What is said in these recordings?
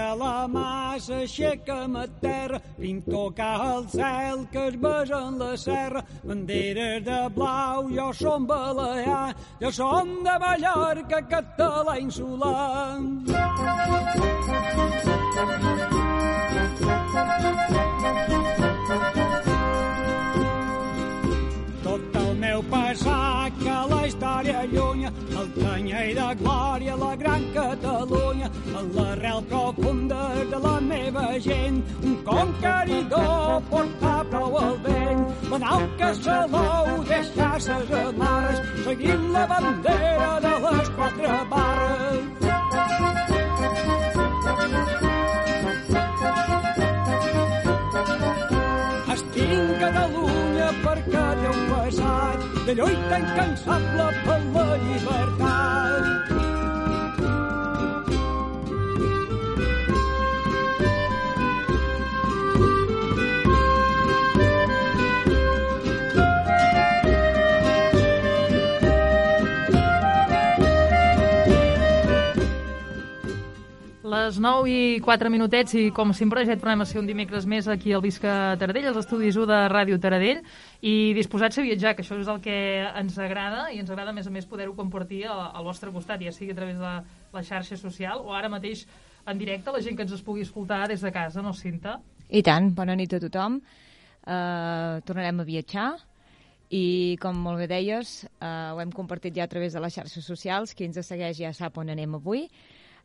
A la mà s'aixeca a terra, fins tocar el cel que es en la serra. Banderes de blau, jo som balear, jo som de Mallorca, català insular. El canyell de glòria, la gran Catalunya, en l'arrel profunda de la meva gent, un conqueridor portar prou al vent, la nau que salou deixar ses amarres, seguint la bandera de les quatre barres. Estic Catalunya perquè té un passat de lluita incansable per la llibertat. Les 9 i 4 minutets i com sempre ja et tornem a ser un dimecres més aquí al Visca Taradell, als estudis 1 de Ràdio Taradell i disposats a viatjar, que això és el que ens agrada i ens agrada a més a més poder-ho compartir al, vostre costat, ja sigui a través de la xarxa social o ara mateix en directe, la gent que ens es pugui escoltar des de casa, no, Cinta? I tant, bona nit a tothom. Uh, tornarem a viatjar i, com molt bé deies, uh, ho hem compartit ja a través de les xarxes socials. Qui ens segueix ja sap on anem avui.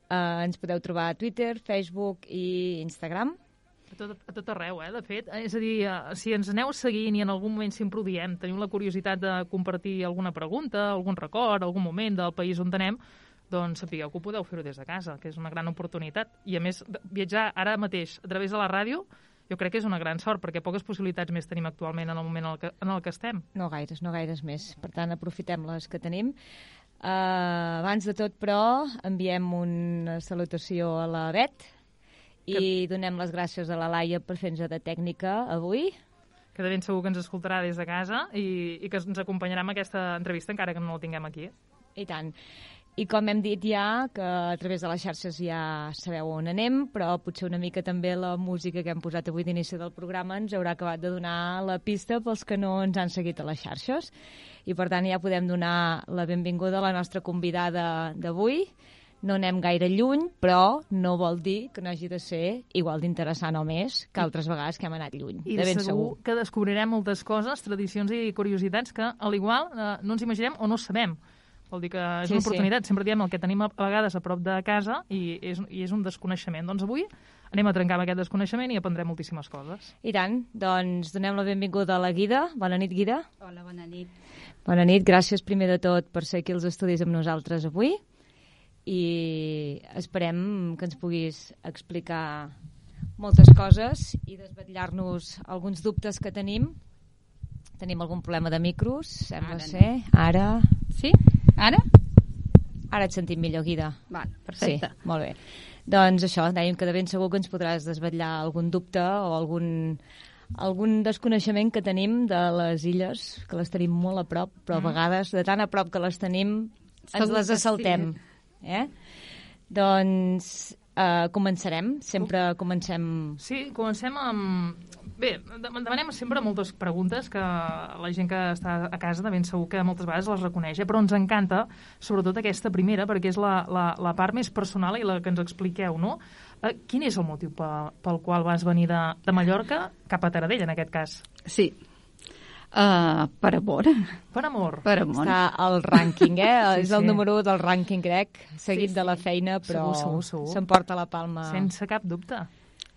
Uh, ens podeu trobar a Twitter, Facebook i Instagram. A tot, a tot arreu, eh, de fet. És a dir, uh, si ens aneu seguint i en algun moment sempre ho diem, teniu la curiositat de compartir alguna pregunta, algun record, algun moment del país on anem, doncs sapigueu que ho podeu fer-ho des de casa, que és una gran oportunitat. I a més, viatjar ara mateix a través de la ràdio jo crec que és una gran sort, perquè poques possibilitats més tenim actualment en el moment en el que, en el que estem. No gaires, no gaires més. Per tant, aprofitem les que tenim. Uh, abans de tot, però, enviem una salutació a la Bet i que... donem les gràcies a la Laia per fer-nos de tècnica avui. Que de ben segur que ens escoltarà des de casa i, i que ens acompanyarà en aquesta entrevista, encara que no la tinguem aquí. I tant. I com hem dit ja, que a través de les xarxes ja sabeu on anem, però potser una mica també la música que hem posat avui d'inici del programa ens haurà acabat de donar la pista pels que no ens han seguit a les xarxes. I per tant ja podem donar la benvinguda a la nostra convidada d'avui. No anem gaire lluny, però no vol dir que no hagi de ser igual d'interessant o més que altres vegades que hem anat lluny. I de ben segur, segur que descobrirem moltes coses, tradicions i curiositats que, al igual, eh, no ens imaginem o no sabem. Vol dir que és Sí, una sí. oportunitat. Sempre diem el que tenim a vegades a prop de casa i és, i és un desconeixement. Doncs avui anem a trencar amb aquest desconeixement i aprendrem moltíssimes coses. I tant, doncs donem la benvinguda a la Guida. Bona nit, Guida. Hola, bona nit. Bona nit, gràcies primer de tot per ser aquí als estudis amb nosaltres avui i esperem que ens puguis explicar moltes coses i desvetllar-nos alguns dubtes que tenim. Tenim algun problema de micros, sembla Ara ser. Ara... Sí? Ara? Ara et sentim millor, Guida. Val, perfecte. Sí, molt bé. Doncs això, dèiem que de ben segur que ens podràs desvetllar algun dubte o algun, algun desconeixement que tenim de les illes, que les tenim molt a prop, però a vegades, de tan a prop que les tenim, ens Mm. Les assaltem. Eh? Doncs eh, començarem, sempre comencem... Sí, comencem amb... Bé, de- demanem sempre moltes preguntes que la gent que està a casa de ben segur que moltes vegades les reconeix, eh? però ens encanta sobretot aquesta primera perquè és la, la, la part més personal i la que ens expliqueu, no? Eh, quin és el motiu pel, pel qual vas venir de, de Mallorca cap a Taradell, en aquest cas? Sí. Uh, per amor. Per amor. Per amor. Està al rànquing, eh? Sí, és el sí. número 1 del rànquing grec, seguit Sí, de la sí. feina, però s'emporta la palma. Sense cap dubte.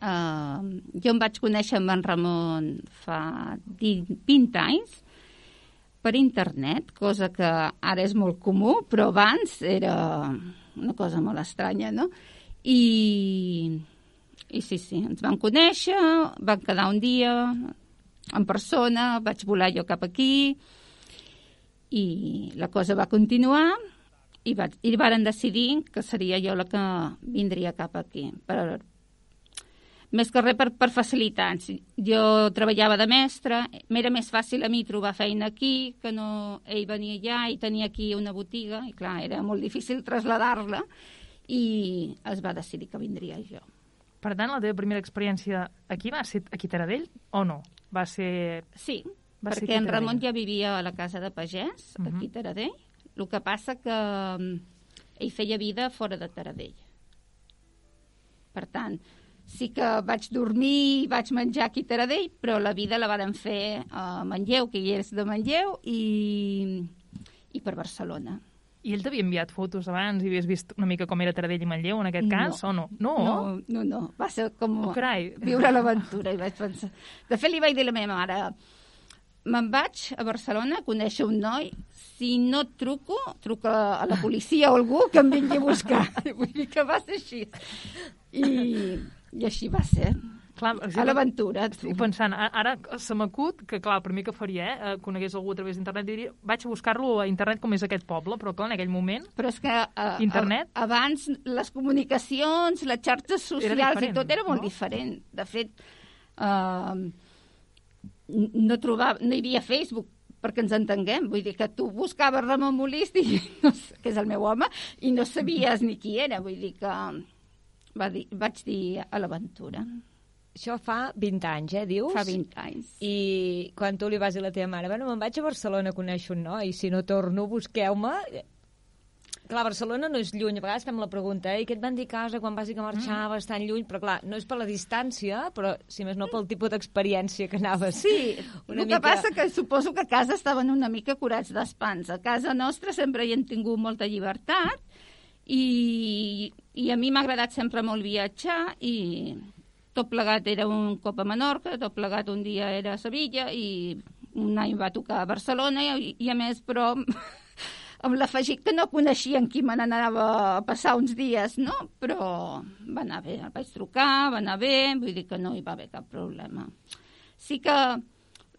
Uh, jo em vaig conèixer amb en Ramon fa di- 20 anys per internet, cosa que ara és molt comú, però abans era una cosa molt estranya, no? I, i sí, sí, ens vam conèixer, vam quedar un dia en persona, vaig volar jo cap aquí i la cosa va continuar i, vaig, i varen decidir que seria jo la que vindria cap aquí. Per, més que res per, per facilitats. Jo treballava de mestre, m'era més fàcil a mi trobar feina aquí, que no ell venia allà i tenia aquí una botiga, i clar, era molt difícil traslladar-la, i es va decidir que vindria jo. Per tant, la teva primera experiència aquí va ser aquí a Taradell o no? Va ser... Sí, Va ser perquè en aquí a Ramon ja vivia a la casa de pagès, Mhm. aquí a Taradell. El que passa que mm, ell feia vida fora de Taradell. Per tant, sí que vaig dormir i vaig menjar aquí a Taradell, però la vida la varen fer a Manlleu, que ell és de Manlleu, i, i per Barcelona. I ell t'havia enviat fotos abans i havies vist una mica com era Taradell i Manlleu en aquest No. cas, o no? No? No, no, no. Va ser com Oh, carai. viure l'aventura. I vaig pensar... De fet, li vaig dir a la meva mare me'n vaig a Barcelona a conèixer un noi, si no et truco, truca a la policia o algú que em vingui a buscar. Vull dir que va ser així. I, i així va ser. Clar, A l'aventura. tu. Estic pensant, ara se m'acut que, clar, el primer que faria, eh, eh, conegués algú a través d'internet, diria, vaig a buscar-lo a internet com és aquest poble, però clar, en aquell moment... Però és que a, Internet? A, abans les comunicacions, les xarxes socials i tot era molt no? diferent. De fet, uh, no, trobava, no hi havia Facebook perquè ens entenguem, vull dir que tu buscaves Ramon Molist, i, no sé, que és el meu home, i no sabies ni qui era, vull dir que va dir, vaig dir a l'aventura, Això fa 20 anys, eh, dius? fa 20 anys. I quan tu li vas dir a la teva mare, bueno, me'n vaig a Barcelona a conèixer un noi, si no torno, busqueu-me... Clar, Barcelona no és lluny, a vegades fem la pregunta, eh, i què et van dir casa quan vas dir que marxaves tan lluny? Però clar, no és per la distància, però si més no pel tipus d'experiència que anaves. Sí, Una el que mica- passa que suposo que a casa estaven una mica curats d'espans. A casa nostra sempre hi hem tingut molta llibertat i, i a mi m'ha agradat sempre molt viatjar i tot plegat era un cop a Menorca, tot plegat un dia era a Sevilla i un any va tocar a Barcelona i, i a més, però amb l'afegit que no coneixien qui me n'anava a passar uns dies, no? Però va anar bé, el vaig trucar, va anar bé, vull dir que no hi va haver cap problema. Sí que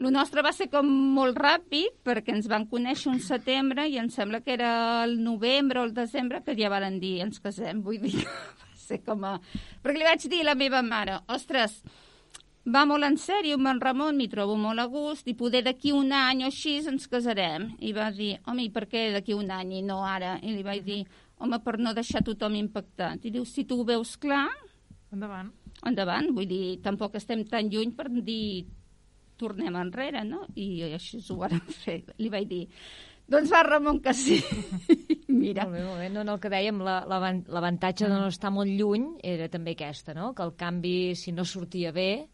el nostre va ser com molt ràpid perquè ens van conèixer un setembre i em sembla que era el novembre o el desembre que ja varen dir ens casem, vull dir va ser com a... Perquè li vaig dir a la meva mare, ostres, va molt en sèrio amb en Ramon, m'hi trobo molt a gust, i poder d'aquí un any o així ens casarem. I va dir, home, i per què d'aquí un any i no ara? I li vaig dir, home, per no deixar tothom impactat. I diu, si tu ho veus clar, Endavant. endavant, vull dir, tampoc estem tan lluny per dir tornem enrere, no? I així ho vàrem fer. Li vaig dir, doncs va, Ramon, que sí. Mira, Molt bé, molt bé. No, no, el que dèiem, la- l'avan- l'avantatge de no estar molt lluny era també aquesta, no? Que el canvi, si no sortia bé,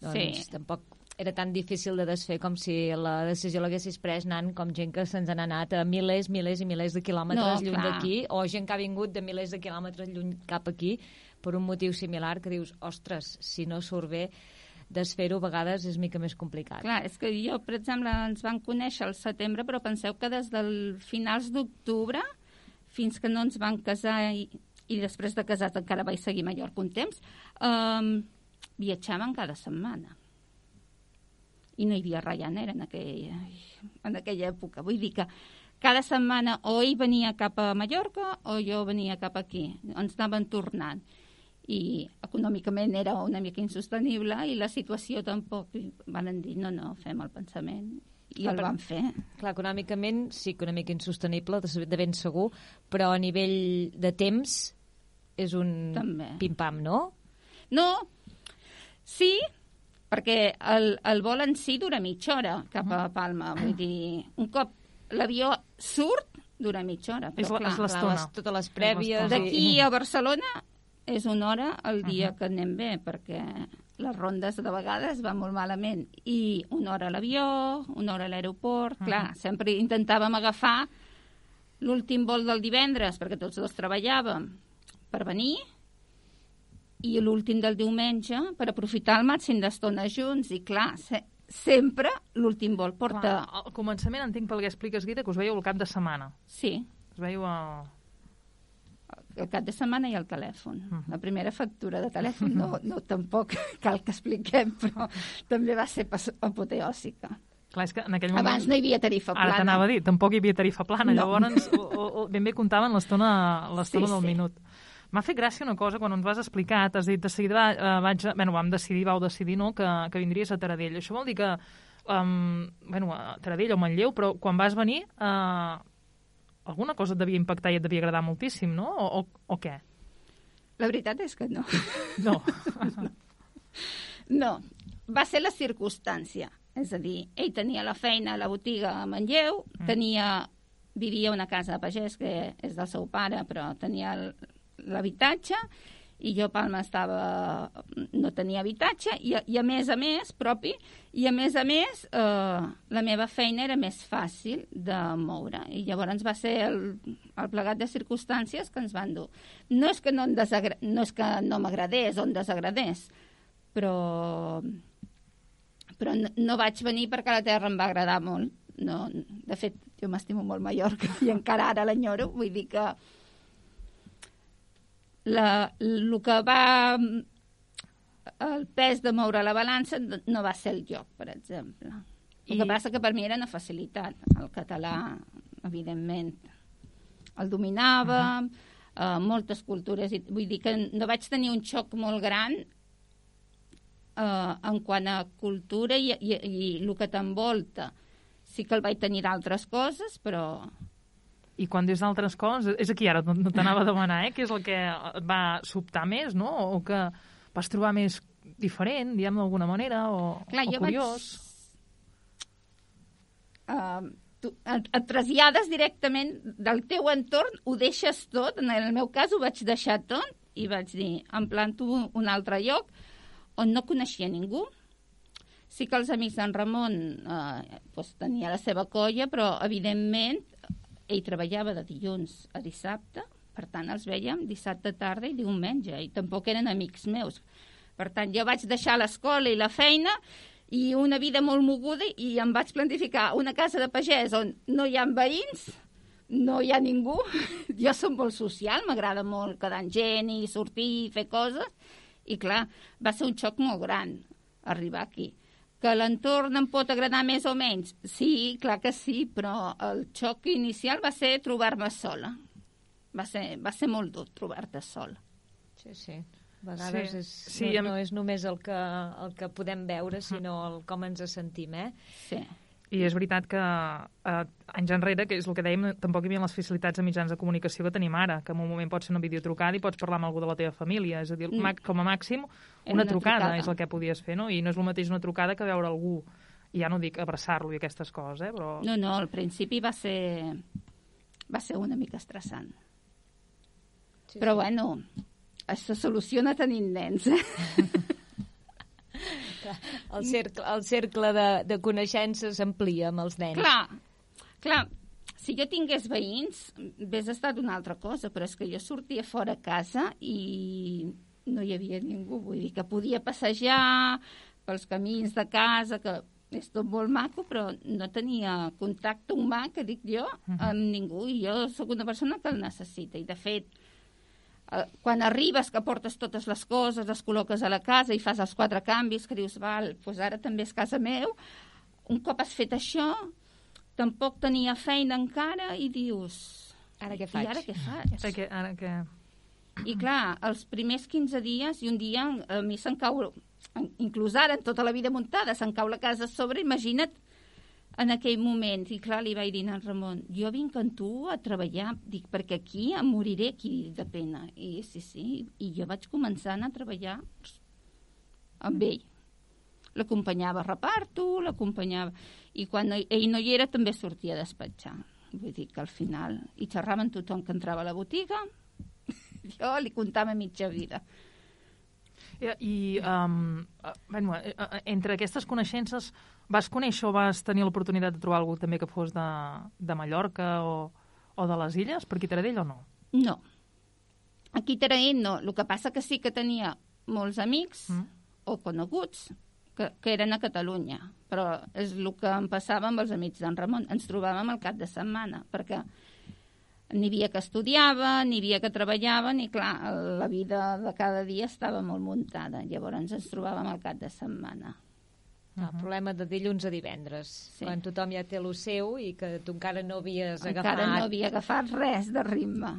doncs Sí. tampoc era tan difícil de desfer com si la decisió l'haguessis pres anant com gent que se'ns han anat a milers, milers i milers de quilòmetres No, lluny d'aquí, o gent que ha vingut de milers de quilòmetres lluny cap aquí per un motiu similar que dius, ostres, si no surt bé, desfer-ho a vegades és mica més complicat. clar, és que jo, per exemple, ens van conèixer al setembre, però penseu que des del finals d'octubre fins que no ens van casar i, i després de casats encara vaig seguir a Mallorca un temps, um, viatjaven cada setmana. I no hi havia Ryanair en aquella, en aquella època. Vull dir que cada setmana o ell venia cap a Mallorca o jo venia cap aquí. Ens anaven tornant. I econòmicament era una mica insostenible i la situació tampoc. Van dir, no, no, fem el pensament. I Clar, el per- van fer. Clar, econòmicament sí que una mica insostenible, de, ben segur, però a nivell de temps és un pim-pam, no? No, sí, perquè el, el vol en si dura mitja hora cap a Palma. Vull dir, un cop l'avió surt, dura mitja hora. És Però és clar, l'estona. les, totes les prèvies... D'aquí a Barcelona és una hora el dia que anem bé, perquè les rondes de vegades van molt malament. I una hora a l'avió, una hora a l'aeroport... Clar, sempre intentàvem agafar l'últim vol del divendres, perquè tots dos treballàvem, per venir, i l'últim del diumenge per aprofitar el màxim d'estona junts. I clar, se sempre l'últim vol porta... Clar, al començament entenc pel que expliques, Guita, que us veieu el cap de setmana. Sí, Us veieu a... el cap de setmana i el telèfon. Mhm. La primera factura de telèfon no, no tampoc cal que expliquem, però també va ser apoteòsica. Clar, és que en aquell moment... Abans no hi havia tarifa Ara plana. t'anava a dir, tampoc hi havia tarifa plana, No. llavors o, o, o, ben bé comptaven l'estona l'estona Sí, del sí. minut. M'ha fet gràcia una cosa, quan ens vas explicar, t'has dit, de seguida va, eh, vaig, a- bueno, vam decidir, vau decidir, no?, que, que vindries a Taradell. Això vol dir que, um, bueno, a Taradell o Manlleu, però quan vas venir, eh, alguna cosa et devia impactar i et devia agradar moltíssim, no?, o, o, o què? La veritat és que no. No. No, va ser la circumstància. És a dir, ell tenia la feina a la botiga a Manlleu, mm. tenia, vivia a una casa de pagès que és del seu pare, però tenia el- l'habitatge, i jo a Palma estava, no tenia habitatge, i, i a més a més, propi, i a més a més, eh, la meva feina era més fàcil de moure. I llavors va ser el, el plegat de circumstàncies que ens van dur. No és que no, no, és que no m'agradés o em desagradés, però però no, no vaig venir perquè la terra em va agradar molt. No, de fet, jo m'estimo molt Mallorca i encara ara l'enyoro. Vull dir que la, el que va el pes de moure la balança no va ser el joc, per exemple. El I- que passa que per mi era una facilitat. El català, evidentment, el dominava, uh -huh. uh, moltes cultures. I, vull dir que no vaig tenir un xoc molt gran uh, en quant a cultura i, i, i el que t'envolta. Sí que el vaig tenir d'altres coses, però I quan dius d'altres coses, és aquí ara, no t'anava a demanar, eh? Què és el que et va sobtar més, no? O que vas trobar més diferent, diguem d'alguna manera, o, Clar, o jo curiós? uh, tu, et, et trasllades directament del teu entorn, ho deixes tot, en el meu cas ho vaig deixar tot, i vaig dir, em planto un altre lloc on no coneixia ningú. Sí que els amics d'en Ramon eh, doncs tenia la seva colla, però evidentment ell treballava de dilluns a dissabte, per tant els veiem dissabte tarda i diumenge, i tampoc eren amics meus. Per tant, jo vaig deixar l'escola i la feina i una vida molt moguda i em vaig planificar una casa de pagès on no hi ha veïns, no hi ha ningú. Jo som molt social, m'agrada molt quedar amb gent i sortir i fer coses. I clar, va ser un xoc molt gran arribar aquí. Que l'entorn em pot agradar més o menys? Sí, clar que sí, però el xoc inicial va ser trobar-me sola. Va ser, va ser molt dur trobar-te sola. Sí, sí. A vegades Sí, és, sí, no, no és només el que, el que podem veure, sinó el com ens sentim, eh? Sí. I és veritat que eh, anys enrere, que és el que dèiem, tampoc hi havia les facilitats de mitjans de comunicació que tenim ara, que en un moment pot ser una videotrucada i pots parlar amb algú de la teva família. És a dir, Mm. com a màxim, una, una trucada, trucada. és el que podies fer, no? I no és el mateix una trucada que veure algú. I ja no dic abraçar-lo i aquestes coses, eh? Però... No, no, al principi va ser, va ser una mica estressant. Sí, Però sí. bueno, això se soluciona tenint nens. El cercle, el cercle de, de coneixences s'amplia amb els nens. clar, clar, si jo tingués veïns, hagués estat una altra cosa, però és que jo sortia fora a casa i no hi havia ningú. Vull dir que podia passejar pels camins de casa, que és tot molt maco, però no tenia contacte humà, que dic jo, amb ningú. I jo sóc una persona que el necessita. I, de fet, quan arribes que portes totes les coses, les col·loques a la casa i fas els quatre canvis, que dius, val, doncs ara també és casa meu, un cop has fet això, tampoc tenia feina encara i dius... Ara què I faig? ara què faig? Ara que, ara que... I clar, els primers 15 dies i un dia a mi se'n cau, inclús ara, en tota la vida muntada, se'n cau la casa a sobre, imagina't en aquell moment. I clar, li vaig dir al Ramon, jo vinc amb tu a treballar, dic, perquè aquí em moriré aquí de pena. I sí, sí, i jo vaig començar a a treballar amb ell. L'acompanyava a reparto, l'acompanyava... I quan ell no hi era, també sortia a despatxar. Vull dir que al final... I xerrava amb tothom que entrava a la botiga, jo li contava mitja vida. I, um, bueno, eh, eh, entre aquestes coneixences, vas conèixer o vas tenir l'oportunitat de trobar algú també que fos de, de Mallorca o, o de les Illes, per aquí Taradell o no? No. Aquí a Taraent no. El que passa que sí que tenia molts amics Mm. o coneguts que, que eren a Catalunya. Però és el que em passava amb els amics d'en Ramon. Ens trobàvem al cap de setmana, perquè n'hi havia que estudiava, n'hi havia que treballaven i, clar, la vida de cada dia estava molt muntada. Llavors ens trobàvem al cap de setmana. El problema de dilluns a divendres, Sí. quan tothom ja té el seu i que tu encara no havies Encara agafat. no havia agafat res de ritme.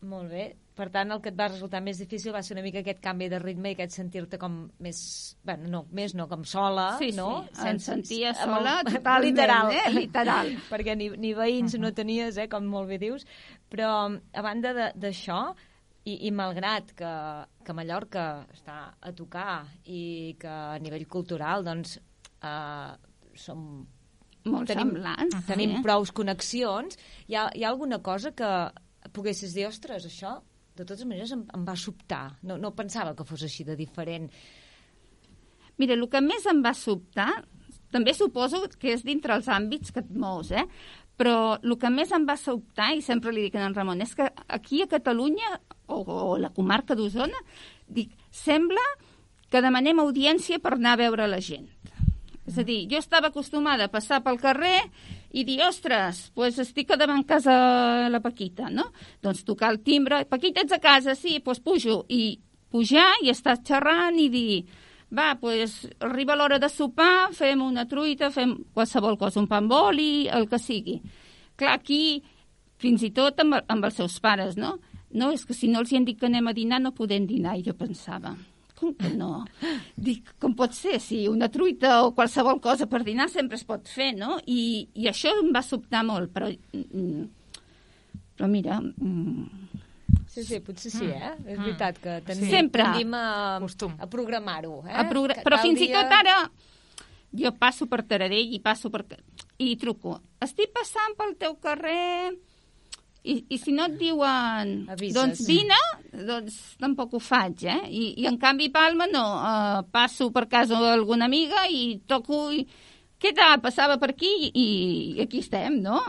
Molt bé. Per tant, el que et va resultar més difícil va ser una mica aquest canvi de ritme i aquest sentir-te com més... Bueno, no, més no, com sola, Sí, no? sí, em sentia sola el- totalment, literal, eh? Literal. Perquè ni, ni veïns no tenies, eh, com molt bé dius. Però, a banda d'això, I, i malgrat que, que Mallorca està a tocar i que a nivell cultural doncs, eh, som Molt tenim, semblants. tenim sí. prous connexions, hi ha, hi ha alguna cosa que poguessis dir, ostres, això de totes maneres em, em va sobtar. No, no pensava que fos així de diferent. Mira, el que més em va sobtar, també suposo que és dintre els àmbits que et mous, eh? però el que més em va sobtar, i sempre li dic a en Ramon, és que aquí a Catalunya, o, o la comarca d'Osona, dic, sembla que demanem audiència per anar a veure la gent. És a dir, jo estava acostumada a passar pel carrer i dir, ostres, pues estic davant casa la Paquita, no? Doncs tocar el timbre, Paquita, ets a casa? Sí, doncs pujo. I pujar i estar xerrant i dir, va, pues arriba l'hora de sopar, fem una truita, fem qualsevol cosa, un pa amb oli, el que sigui. Clar, aquí, fins i tot amb, amb els seus pares, no? No, és que si no els hi han dit que anem a dinar, no podem dinar. I jo pensava, com que no? Dic, com pot ser? Si una truita o qualsevol cosa per dinar sempre es pot fer, no? I, i això em va sobtar molt, però... mm, Però mira, mm, Sí, sí, potser sí, eh? És veritat que tenim, Sempre. tendim a, Costum. a programar-ho. Eh? a progra... Que però fins i dia- tot ara jo passo per Taradell i passo per... i truco. Estic passant pel teu carrer i, i si no et diuen Avises. doncs vine, doncs tampoc ho faig, eh? I, i en canvi Palma no, uh, passo per casa d'alguna amiga i toco i... Què tal? Passava per aquí i, i aquí estem, no?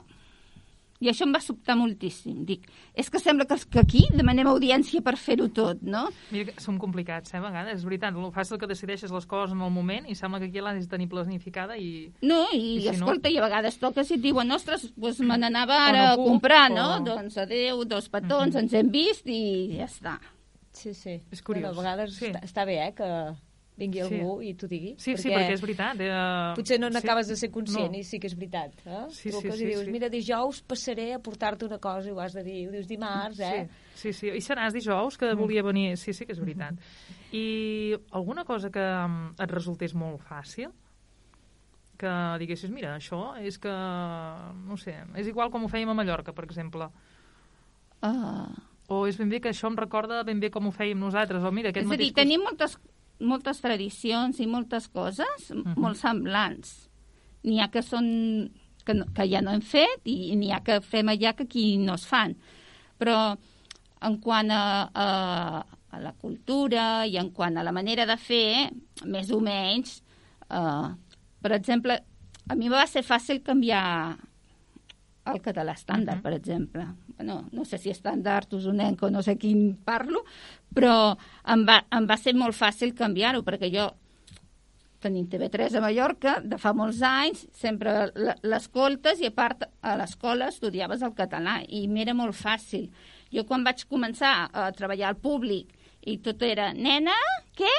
I això em va sobtar moltíssim. Dic, és que sembla que, que aquí demanem audiència per fer-ho tot, no? Mira que som complicats, eh, a vegades. És veritat, el fàcil que decideixes les coses en el moment i sembla que aquí l'has de tenir planificada i... No, i, I si no? escolta, i a vegades toques i et diuen, ostres, doncs me n'anava ara no a puc, comprar, o- no? Doncs adeu, dos petons, ens hem vist i ja està. Sí, sí. És curiós. Bueno, a vegades Sí. està, està bé, eh, que vingui Sí. algú i t'ho digui. Sí, sí, perquè és veritat. Eh, Potser no sí. n'acabes de ser conscient No. i sí que és veritat. Eh? Sí, sí, Truques sí, i dius, sí. mira, dijous passaré a portar-te una cosa i ho has de dir. Ho dius dimarts, eh? Sí, sí, sí. I seràs dijous que volia venir... Sí, sí que és veritat. I alguna cosa que mm, et resultés molt fàcil? Que diguessis, mira, això és que... No sé, és igual com ho fèiem a Mallorca, per exemple. Uh, O és ben bé que això em recorda ben bé com ho fèiem nosaltres. O mira, aquest és a dir, mateix... tenim moltes, moltes tradicions i moltes coses Mhm. molt semblants. N'hi ha que són que, no, que ja no hem fet i n'hi ha que fem allà que aquí no es fan. Però en quant a, a, a la cultura i en quant a la manera de fer, més o menys, eh, per exemple, a mi va ser fàcil canviar el català estàndard, Mhm. per exemple. Bueno, no sé si estàndard, usonenc o no sé quin parlo, però em va, em va ser molt fàcil canviar-ho, perquè jo tenim TV3 a Mallorca de fa molts anys, sempre l'escoltes i a part a l'escola estudiaves el català i m'era molt fàcil. Jo quan vaig començar a treballar al públic i tot era, nena, què?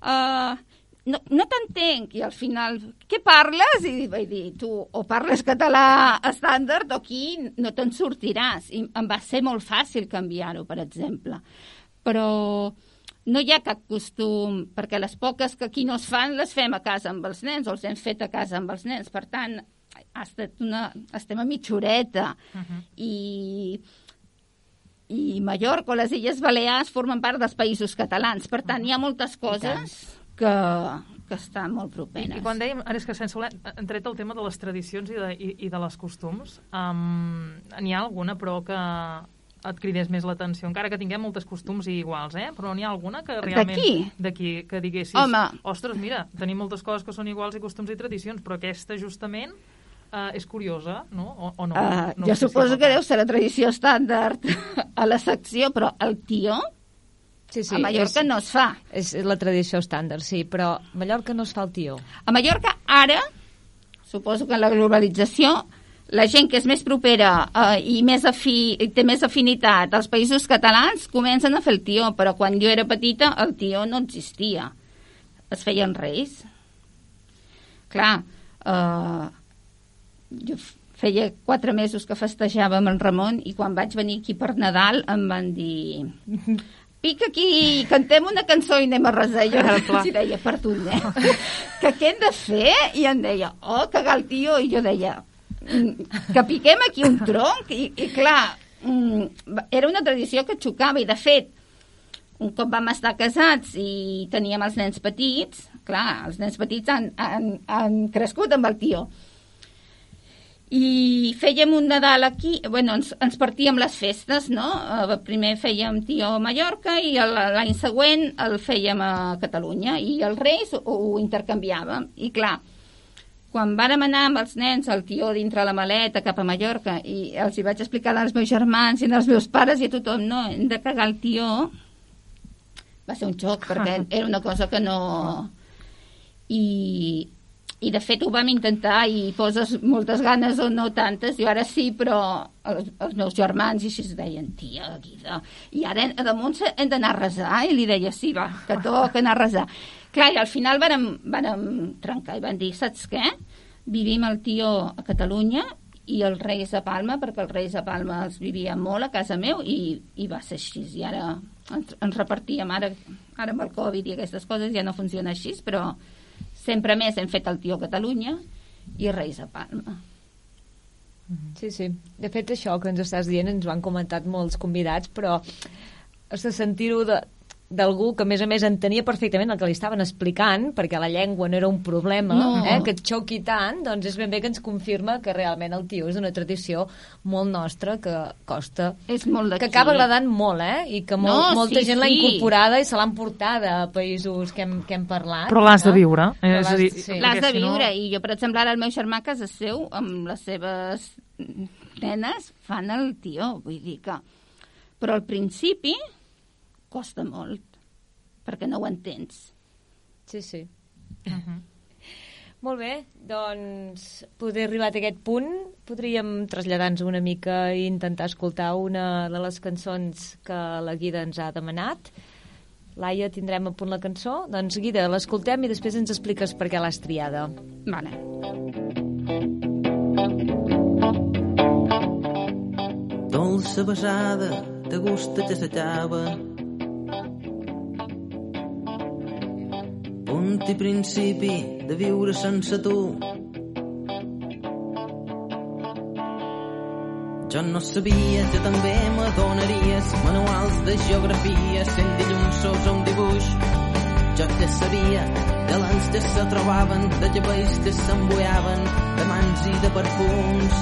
Uh, no, no t'entenc. I al final, què parles? I vaig dir, tu o parles català estàndard o aquí no te'n sortiràs. I em va ser molt fàcil canviar-ho, per exemple. Però no hi ha cap costum, perquè les poques que aquí no es fan les fem a casa amb els nens o els hem fet a casa amb els nens. Per tant, ha estat una... estem a mitja horeta. Uh -huh. I, i Mallorca o les Illes Balears formen part dels països catalans. Per tant, hi ha moltes coses que, que estan molt I, properes. I quan dèiem, ara és que sense voler, tret el tema de les tradicions i de, i, i de les costums, um, n'hi ha alguna però que et cridés més l'atenció, encara que tinguem moltes costums i iguals, eh? Però n'hi ha alguna que realment... D'aquí? D'aquí, que diguessis... Home. Ostres, mira, tenim moltes coses que són iguals i costums i tradicions, però aquesta justament uh, és curiosa, no? O, o no? Uh, no jo suposo que deu ser la tradició estàndard a la secció, però el tió Sí, a Mallorca és, no es fa. és la tradició estàndard, sí, però a Mallorca no es fa el tió. A Mallorca, ara, suposo que en la globalització, la gent que és més propera eh, i més afi, i té més afinitat als països catalans comencen a fer el tió, però quan jo era petita el tió no existia. Es feien reis. Clar, eh, jo feia quatre mesos que festejava amb el Ramon i quan vaig venir aquí per Nadal em van dir pica aquí, cantem una cançó i anem a resar. Jo Ah, clar. els deia, perdona, que què hem de fer? I em deia, oh, cagar el tio. I jo deia, "Mm, que piquem aquí un tronc. I, i clar, mm, era una tradició que xocava i, de fet, un cop vam estar casats i teníem els nens petits, clar, els nens petits han, han, han crescut amb el tio, i fèiem un Nadal aquí, bueno, ens, ens partíem les festes, no? Eh, primer fèiem tio a Mallorca i l'any següent el fèiem a Catalunya i els Reis ho, ho intercanviàvem. I clar, quan vàrem anar amb els nens, el tio dintre la maleta cap a Mallorca i els hi vaig explicar als meus germans i als meus pares i a tothom, no, hem de cagar el tio, va ser un xoc perquè era una cosa que no... I, i de fet ho vam intentar i poses moltes ganes o no tantes, jo ara sí, però els, els meus germans i així es deien, tia, Guida, i ara a damunt hem d'anar a resar, i li deia, sí, va, que toca anar a resar. Clar, i al final vàrem, vàrem trencar i van dir, saps què? Vivim el tio a Catalunya i els Reis a Palma, perquè els Reis a Palma els vivia molt a casa meu i, i va ser així, i ara ens, ens repartíem, ara, ara amb el Covid i aquestes coses ja no funciona així, però Sempre més hem fet el Tio Catalunya i Reis a Palma. Sí, sí. De fet, això que ens estàs dient ens ho han comentat molts convidats, però has de sentir-ho de, d'algú que, a més a més, entenia perfectament el que li estaven explicant, perquè la llengua no era un problema, no. eh, que et xoqui tant, doncs és ben bé que ens confirma que realment el tio és una tradició molt nostra, que costa... És molt Que acaba agradant molt, eh? I que molt, no, molta sí, gent sí. l'ha incorporada i se l'ha emportada a països que hem, que hem parlat. Però l'has no? de viure. Eh? És a dir, sí. L'has de viure, no... i jo, per exemple, ara el meu germà a casa seu, amb les seves nenes, fan el tio, vull dir que... Però al principi costa molt, perquè no ho entens. Sí, sí. Uh -huh. Molt bé, doncs, poder arribat a aquest punt, podríem traslladar-nos una mica i intentar escoltar una de les cançons que la Guida ens ha demanat. Laia, tindrem a punt la cançó? Doncs, Guida, l'escoltem i després ens expliques per què l'has triada. Vale. Dolça besada, de gust que s'acaba punt i principi de viure sense tu. Jo no sabia que també m'adonaries manuals de geografia sent dilluns sols un dibuix. Jo que sabia que l'ans que se trobaven de llavells que s'embuiaven de mans i de perfums.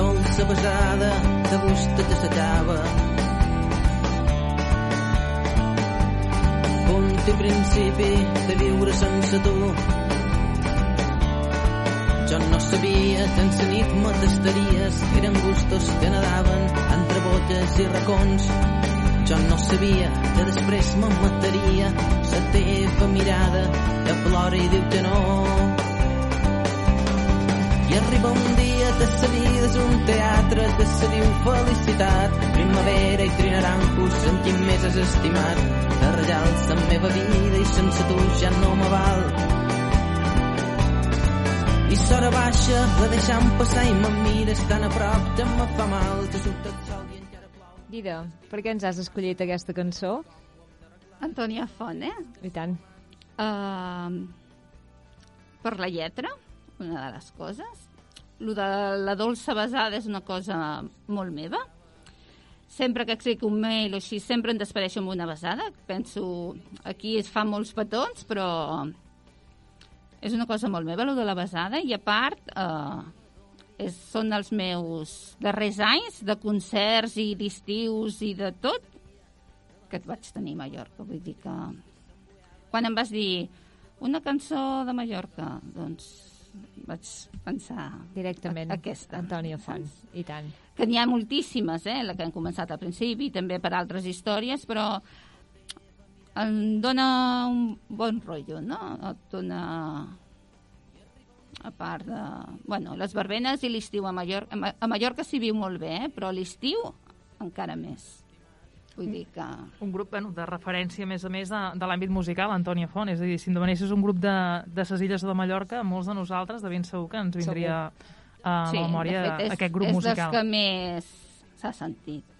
Dolça besada de gust que s'acaba i principi de viure sense tu. Jo no sabia que en sa nit m'atestaries, eren gustos que nadaven entre botes i racons. Jo no sabia que després me mataria la teva mirada que plora i diu que no. I arriba un dia que sa vida és un teatre que se diu felicitat, primavera i trinaranjos en quin més has estimat de rellals la meva vida i sense tu ja no me val. I s'hora baixa, la deixant passar i me'n mires tan a prop que me fa mal, que surt el sol i encara plou. Dida, per què ens has escollit aquesta cançó? Antònia Font, eh? I tant. Uh, per la lletra, una de les coses. Lo de la dolça besada és una cosa molt meva sempre que escric un mail o així, sempre em despedeixo amb una besada. Penso, aquí es fan molts petons, però és una cosa molt meva, de la besada, i a part, eh, és, són els meus darrers anys de concerts i d'estius i de tot que et vaig tenir a Mallorca. Vull dir que quan em vas dir una cançó de Mallorca, doncs vaig pensar directament aquesta. Antònia Font, i tant. Que n'hi ha moltíssimes, eh, la que hem començat al principi, també per altres històries, però em dona un bon rotllo, no? Et dona a part de... Bueno, les verbenes i l'estiu a Mallorca. A Mallorca s'hi viu molt bé, eh? però l'estiu encara més. Vull dir que... Un grup bueno, de referència, a més a més, de, de l'àmbit musical, Antònia Font. És a dir, si en demanessis un grup de, de ses illes de Mallorca, molts de nosaltres, de ben segur que ens vindria a sí, memòria fet, és, aquest grup és musical. És dels que més s'ha sentit.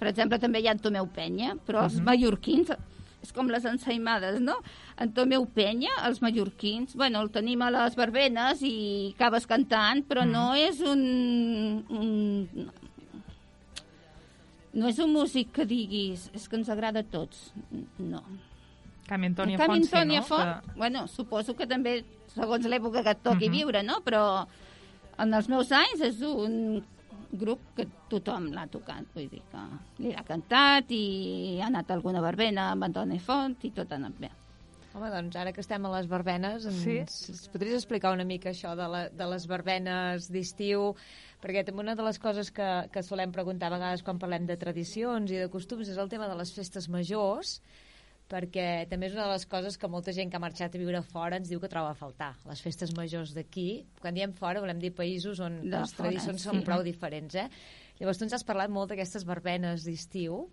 Per exemple, també hi ha Tomeu Penya, però els uh mhm. -huh. mallorquins... és com les ensaïmades, no? En Tomeu Penya, els mallorquins, bueno, el tenim a les verbenes i acabes cantant, però mm. no és un, un... No és un músic que diguis, és que ens agrada a tots. No. Cami Antònia Cami Font, sí, Antònia no? Font, Que- bueno, suposo que també, segons l'època que et toqui Mhm. viure, no? Però en els meus anys és un grup que tothom l'ha tocat, vull dir que li ha cantat i ha anat a alguna verbena amb Antoni Font i tot ha anat bé. Home, doncs ara que estem a les verbenes, ens, Sí. ens podries explicar una mica això de, la, de les verbenes d'estiu? Perquè també una de les coses que, que solem preguntar a vegades quan parlem de tradicions i de costums és el tema de les festes majors, perquè també és una de les coses que molta gent que ha marxat a viure fora ens diu que troba a faltar. Les festes majors d'aquí, quan diem fora volem dir països on De les fora, tradicions sí. són prou diferents, eh? Llavors tu ens has parlat molt d'aquestes verbenes d'estiu.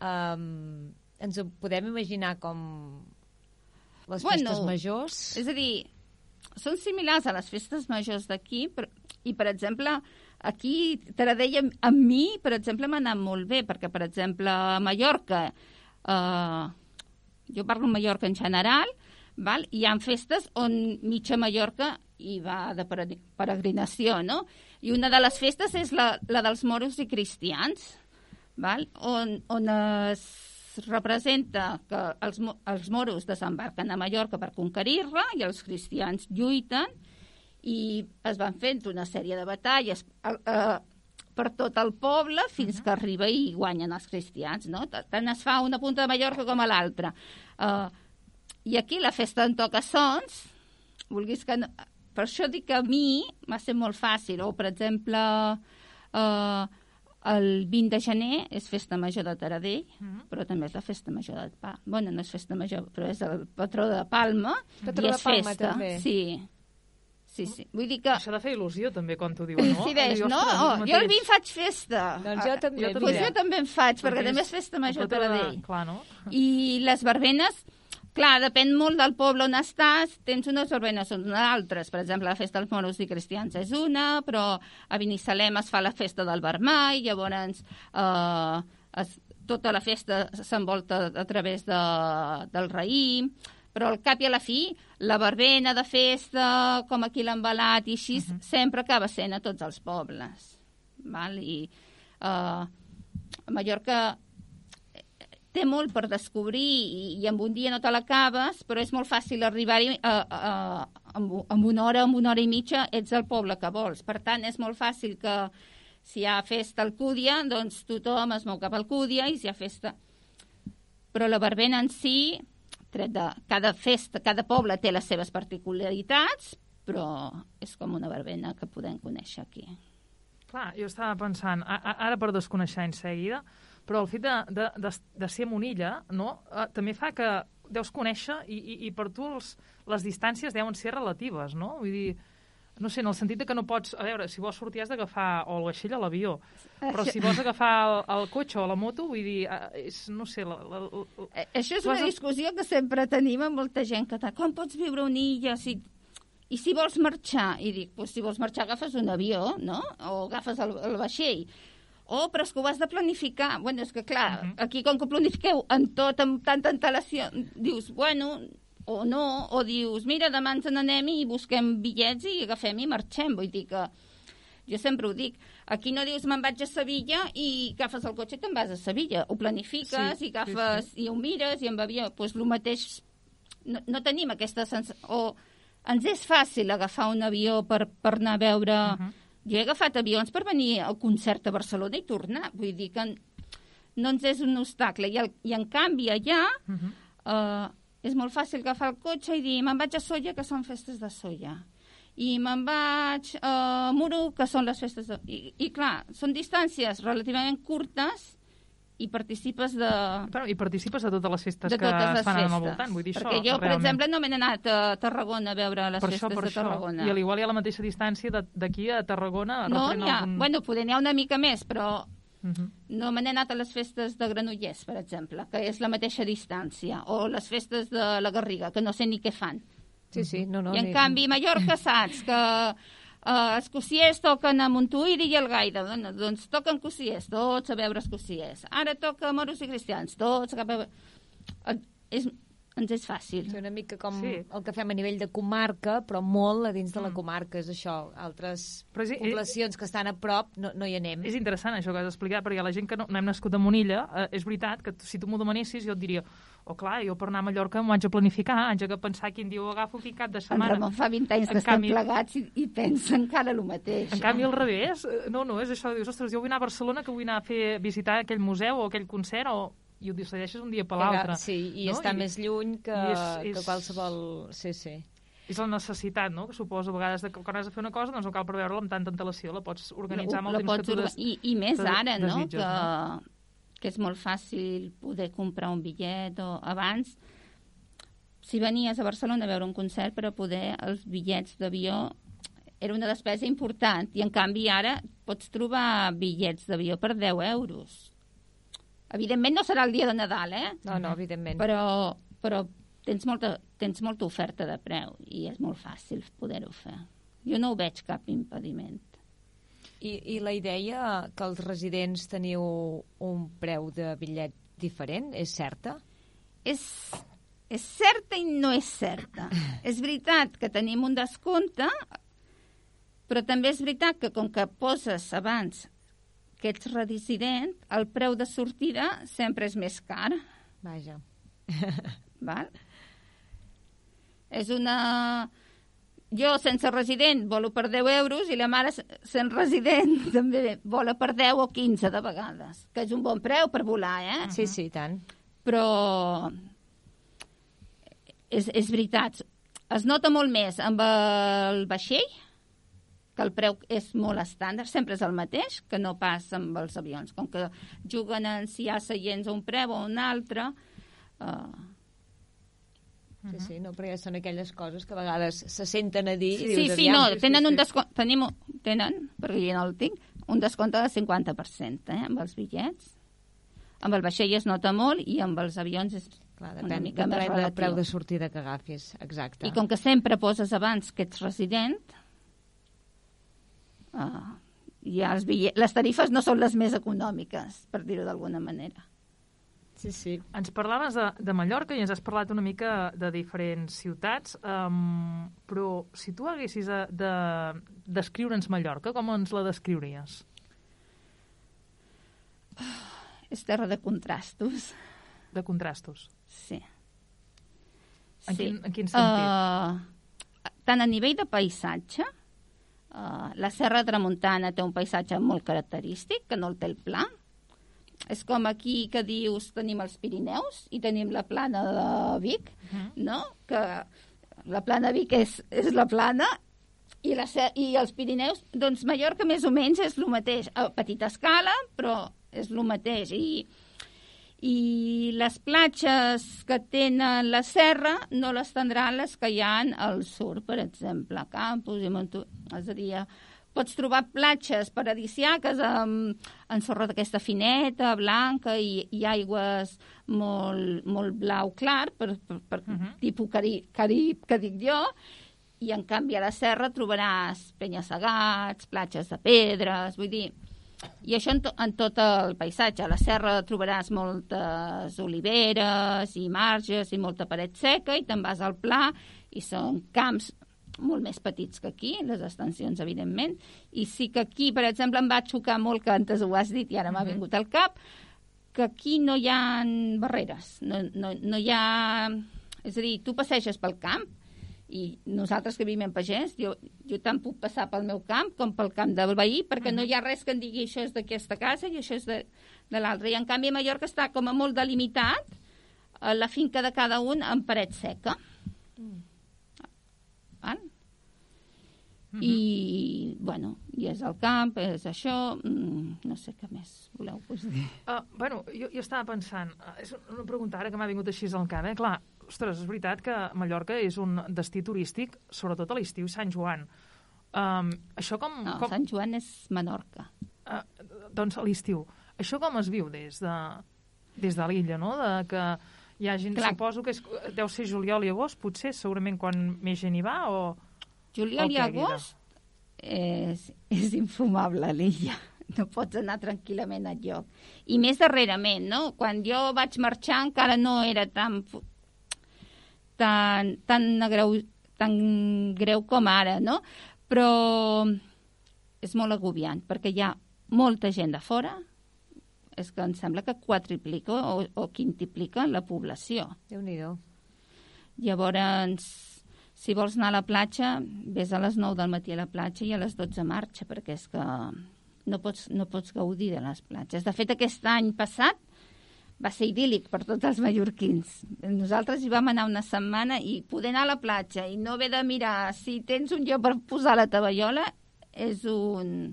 Um, ens ho podem imaginar com les Bueno, festes majors? És a dir, són similars a les festes majors d'aquí, però- i, per exemple, aquí, Taradell, amb mi, per exemple, m'ha anat molt bé, perquè, per exemple, a Mallorca, eh, jo parlo Mallorca en general, val? hi ha festes on mitja Mallorca hi va de pere- peregrinació, no? I una de les festes és la, la dels moros i cristians, val? On, on es representa que els, els moros desembarquen a Mallorca per conquerir-la i els cristians lluiten i es van fent una sèrie de batalles eh, per tot el poble fins que arriba i guanyen els cristians, no? Ta- Tant es fa una punta de Mallorca com a l'altra. Uh, I aquí la festa en toca sons, vulguis que no... Per això dic que a mi m'ha set molt fàcil. O, per exemple, uh, el 20 de gener és festa major de Taradell, Mhm. però també és la festa major de Palma. Bueno, no és festa major, però és el patró de Palma. Patró i de és Palma, festa. també. Sí. Sí, sí. Vull dir que... Això ha de fer il·lusió, també, quan t'ho diuen, no? Coincideix, no? Oh, jo el mateix. 20 faig festa. Doncs jo també, jo mira. Pues jo també en faig, perquè Perquè també és festa major el de patró de- Taradell. Clar, no? I les verbenes, clar, depèn molt del poble on estàs, tens unes verbenes o unes altres. Per exemple, la festa dels moros i cristians és una, però a Binissalem es fa la festa del Vermall, llavors eh, es, tota la festa s'envolta a través de, del raïm, però al cap i a la fi, la verbena de festa, com aquí l'embalat i així, uh -huh. sempre acaba sent a tots els pobles. Val? I eh, a Mallorca té molt per descobrir i, i en un dia no te l'acabes, però és molt fàcil arribar-hi uh, uh, amb, amb una hora, amb una hora i mitja, ets al poble que vols. Per tant, és molt fàcil que si hi ha festa al Cúdia, doncs tothom es mou cap al Cúdia i si hi ha festa... Però la verbena en si, tret de cada festa, cada poble té les seves particularitats, però és com una verbena que podem conèixer aquí. Clar, jo estava pensant, a, a, ara per desconèixer en seguida, però el fet de, de, de, de ser en una illa no, eh, també fa que deus conèixer i, i, i per tu els, les distàncies deuen ser relatives, no? Vull dir, no sé, en el sentit de que no pots... A veure, si vols sortir has d'agafar o el vaixell o l'avió, però si vols agafar el, el cotxe o la moto, vull dir, eh, és, no sé... La, la, la, Eh, Això és has una discussió que sempre tenim amb molta gent que tal. Com pots viure una illa si... I si vols marxar? I dic, pues, si vols marxar agafes un avió, no? O agafes el, el vaixell. Oh, però és que ho has de planificar. Bueno, és que clar, Mhm. aquí com que ho planifiqueu en tot, amb tanta antelació, dius, bueno, o no, o dius, mira, demà ens n'anem i busquem bitllets i agafem i marxem. Vull dir que jo sempre ho dic, aquí no dius me'n vaig a Sevilla i agafes el cotxe i te'n vas a Sevilla. Ho planifiques Sí, i agafes sí, i ho mires i amb avió. Doncs pues, el mateix... No, no tenim aquesta sensació... O ens és fàcil agafar un avió per, per anar a veure... Uh. -huh. Jo he agafat avions per venir al concert a Barcelona i tornar. Vull dir que no ens és un obstacle. I, el, i en canvi, allà uh -huh. eh, és molt fàcil agafar el cotxe i dir me'n vaig a Solla, que són festes de Solla. I me'n vaig a Muro, que són les festes de... I, I clar, són distàncies relativament curtes i participes de, Però, I participes de totes les festes de que totes es les fan festes. al voltant, vull dir Perquè això. jo, per realment. exemple, no me n'he anat a Tarragona a veure les per festes això, per de això. Tarragona. I a l'igual hi ha la mateixa distància de- d'aquí a Tarragona. No, n'hi ha, algun... bueno, poder n'hi ha una mica més, però Uh -huh. no me n'he anat a les festes de Granollers, per exemple, que és la mateixa distància, o les festes de la Garriga, que no sé ni què fan. Sí, sí, no, no. I en ni- canvi, Mallorca saps que els cossiers toquen a Montuïri i el Gaida. Doncs, doncs toquen cossiers, tots a veure els cossiers. Ara toca moros i cristians, tots cap a... Et, és, ens és fàcil. Sí, una mica com Sí. el que fem a nivell de comarca, però molt a dins de la comarca, és això. Altres Però és- poblacions que estan a prop no, no hi anem. És interessant això que has explicat, perquè la gent que no, no hem nascut a Monilla, eh, és veritat que tu- si tu m'ho demanessis jo et diria, oh clar, jo per anar a Mallorca m'ho haig de planificar, haig de pensar quin dia ho agafo, quin cap de En setmana. Ramon fa 20 anys En que estem canvi- plegats i, i pensa encara el mateix. En canvi, al revés, eh, no, no, és això, dius, ostres, jo vull anar a Barcelona, que vull anar a fer, visitar aquell museu o aquell concert, o, i ho decideixes un dia per l'altre. Sí, i no? està més lluny que, i és- que és- qualsevol... Sí, sí. És la necessitat, no?, que suposa a vegades de que quan has de fer una cosa doncs no cal preveure-la amb tanta antelació, la pots organitzar amb el temps pots que tu des... I, I més ara, no? desitges, que, no? que és molt fàcil poder comprar un bitllet o abans si venies a Barcelona a veure un concert per a poder els bitllets d'avió era una despesa important i en canvi ara pots trobar bitllets d'avió per 10 euros evidentment no serà el dia de Nadal eh? No, no, evidentment. però, però tens, molta, tens molta oferta de preu i és molt fàcil poder-ho fer jo no ho veig cap impediment I, I la idea que els residents teniu un preu de bitllet diferent és certa? és, és certa i no és certa. és veritat que tenim un descompte, però també és veritat que com que poses abans que ets resident, el preu de sortida sempre és més car. Vaja. Val? És una... Jo, sense resident, volo per 10 euros i la mare, sent resident, també vola per 10 o 15 de vegades, que és un bon preu per volar, eh? Sí, sí, tant. però és, és veritat, es nota molt més amb el vaixell, que el preu és molt estàndard, sempre és el mateix, que no pas amb els avions. Com que juguen en si hi ha seients a un preu o un altre, eh, Sí, sí, no, perquè són aquelles coses que a vegades se senten a dir i Sí, dius, sí, no, tenen un descompte, tenim, tenen, perquè jo no el tinc, un descompte del 50%, eh, amb els bitllets. Amb el vaixell es nota molt i amb els avions és Clar, una depèn, mica més depèn del relatiu. preu de sortida que agafis, exacte. I com que sempre poses abans que ets resident, uh, ja els bitllets, les tarifes no són les més econòmiques, per dir-ho d'alguna manera. Sí, sí. Ens parlaves de, de Mallorca i ens has parlat una mica de diferents ciutats, um, però si tu haguessis de, de descriure'ns Mallorca, com ens la descriuries? És terra de contrastos, De contrastos. sí. En, Sí. quin, en quin sentit? Uh, tant a nivell de paisatge, uh, la Serra Tramuntana té un paisatge molt característic, que no el té el pla. És com aquí que dius tenim els Pirineus i tenim la plana de Vic, Mhm. no? Que la plana de Vic és, és la plana i, la, i els Pirineus, doncs Mallorca més o menys és el mateix, a petita escala, però és el mateix. I, i les platges que tenen la serra no les tindran les que hi ha al sud, per exemple, a Campos i Montu... És a dir, pots trobar platges paradisiaques amb, amb sorra d'aquesta fineta, blanca, i, i aigües molt, molt blau clar, per, per, per uh Mhm. -huh. tipus Carib, Carib, que dic jo, i en canvi a la serra trobaràs penya-segats, platges de pedres, vull dir, i això en, to, en tot el paisatge. A la serra trobaràs moltes oliveres i marges i molta paret seca i te'n vas al pla i són camps molt més petits que aquí, les extensions, evidentment. I sí que aquí, per exemple, em va xocar molt, que antes ho has dit i ara m'ha Mhm. vingut al cap, que aquí no hi ha barreres, no, no, no hi ha... És a dir, tu passeges pel camp i nosaltres que vivim en pagès, jo, jo tant puc passar pel meu camp com pel camp del veí, perquè no hi ha res que em digui això és d'aquesta casa i això és de, de l'altra. I en canvi a Mallorca està com a molt delimitat eh, la finca de cada un en paret seca. Val? I, bueno, i és el camp, és això, mm, no sé què més voleu que us digui. Uh, bueno, jo, jo estava pensant, uh, és una pregunta ara que m'ha vingut així al cap, eh? Clar, ostres, és veritat que Mallorca és un destí turístic, sobretot a l'estiu, Sant Joan. Um, això com... No, com Sant Joan és Menorca. uh, doncs a l'estiu. Això com es viu des de, des de l'illa, no? De que hi ha gent, Clar. suposo que és, deu ser juliol i agost, potser, segurament quan més gent hi va, o... Juliol O i agost és, és infumable a l'illa. No pots anar tranquil·lament al lloc. I més darrerament, no? Quan jo vaig marxar encara no era tan... tan, tan, greu, tan greu com ara, no? Però és molt agobiant, perquè hi ha molta gent de fora, és que em sembla que quadriplica o, o quintiplica la població. déu nhi Llavors, si vols anar a la platja, vés a les 9 del matí a la platja i a les 12 marxa, perquè és que no pots, no pots gaudir de les platges. De fet, aquest any passat va ser idíl·lic per tots els mallorquins. Nosaltres hi vam anar una setmana i poder anar a la platja i no haver de mirar si tens un lloc per posar la taballola és un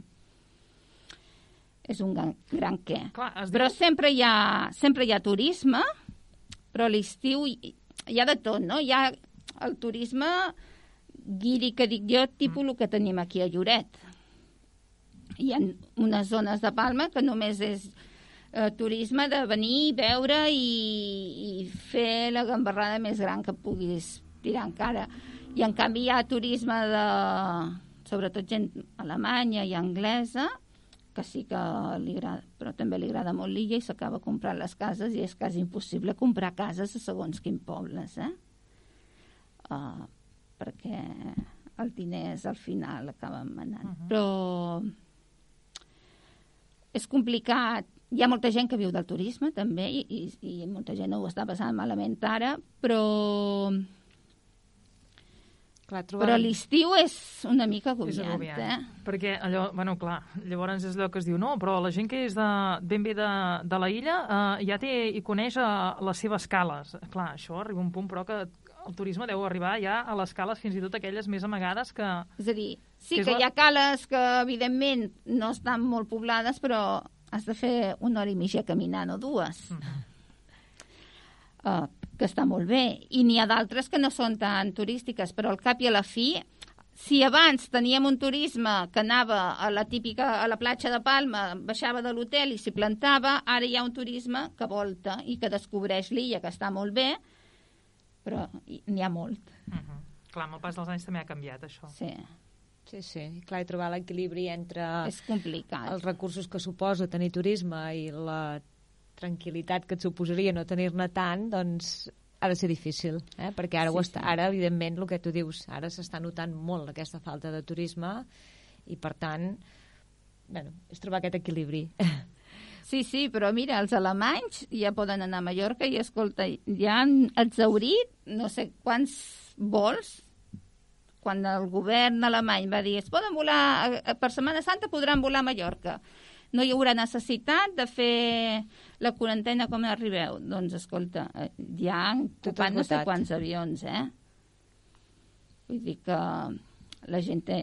és un gran, gran què. Clar, es Però diu... sempre hi ha, sempre hi ha turisme, però a l'estiu hi, hi ha de tot, no? Hi ha el turisme guiri, que dic jo, tipus el que tenim aquí a Lloret. Hi ha unes zones de Palma que només és eh, turisme de venir, veure i, i fer la gambarrada més gran que puguis tirar encara. I en canvi hi ha turisme de, sobretot gent alemanya i anglesa, que sí que li agrada, però també li agrada molt l'illa i s'acaba comprant les cases i és quasi impossible comprar cases a segons quin pobles, eh? Uh, perquè el diners al final acaben manant. Uh -huh. Però és complicat. Hi ha molta gent que viu del turisme, també, i, i, i molta gent ho està passant malament ara, però Clar, però trobar... l'estiu és una mica És agobiant, agobiant. eh? Perquè allò, bueno, clar, llavors és allò que es diu, no, però la gent que és de, ben bé de, de la illa eh, ja té i coneix eh, les seves cales. Clar, això arriba un punt, però que el turisme deu arribar ja a les cales fins i tot aquelles més amagades que... És a dir, sí Que que la- hi ha cales que, evidentment, no estan molt poblades, però has de fer una hora i mitja caminant o dues. Mhm. Uh, que està molt bé. I n'hi ha d'altres que no són tan turístiques, però al cap i a la fi, si abans teníem un turisme que anava a la típica, a la platja de Palma, baixava de l'hotel i s'hi plantava, ara hi ha un turisme que volta i que descobreix l'illa, que està molt bé, però hi- n'hi ha molt, Uh -huh. Clar, amb el pas dels anys també ha canviat, això. sí. Sí, sí. Clar, i trobar l'equilibri entre És complicat. els recursos que suposa tenir turisme i la tranquil·litat que et suposaria no tenir-ne tant, doncs ha de ser difícil, eh? perquè ara, Sí, ho està, sí. ara evidentment, el que tu dius, ara s'està notant molt aquesta falta de turisme i, per tant, bueno, és trobar aquest equilibri. Sí, sí, però mira, els alemanys ja poden anar a Mallorca i, escolta, ja han exaurit no sé quants vols quan el govern alemany va dir es poden volar, eh, per Setmana Santa podran volar a Mallorca. No hi haurà necessitat de fer la quarantena com arribeu. Doncs, escolta, eh, ja han Tot ocupat no sé quants avions, eh? Vull dir que la gent té...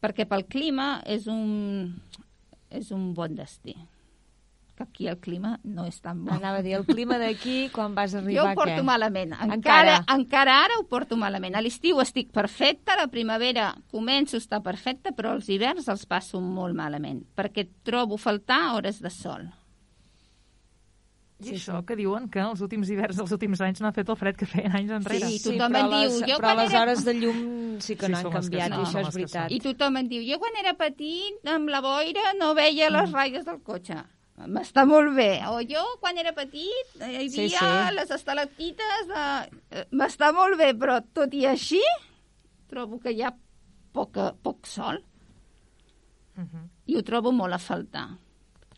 Perquè pel clima és un, és un bon destí. Que aquí el clima no és tan bo. Anava a dir, el clima d'aquí, quan vas Jo arribar, ho porto què? malament. Encara, Encara? encara. ara ho porto malament. A l'estiu estic perfecta, a la primavera començo a estar perfecta, però els hiverns els passo molt malament, perquè trobo faltar hores de sol. I Sí, això sí. que diuen que els últims hiverns dels últims anys no ha fet el fred que feien anys enrere. Sí, Sí, tothom però em diu, les, jo però quan les era- hores de llum sí que Sí, no han canviat, són, i això és veritat. I tothom em diu, jo quan era petit, amb la boira no veia Mm. les ratlles del cotxe. M'està molt bé. O jo, quan era petit, hi havia Sí, sí, les estalactites de... Eh, M'està molt bé, però tot i així, trobo que hi ha poca, poc sol Uh -huh. i ho trobo molt a faltar.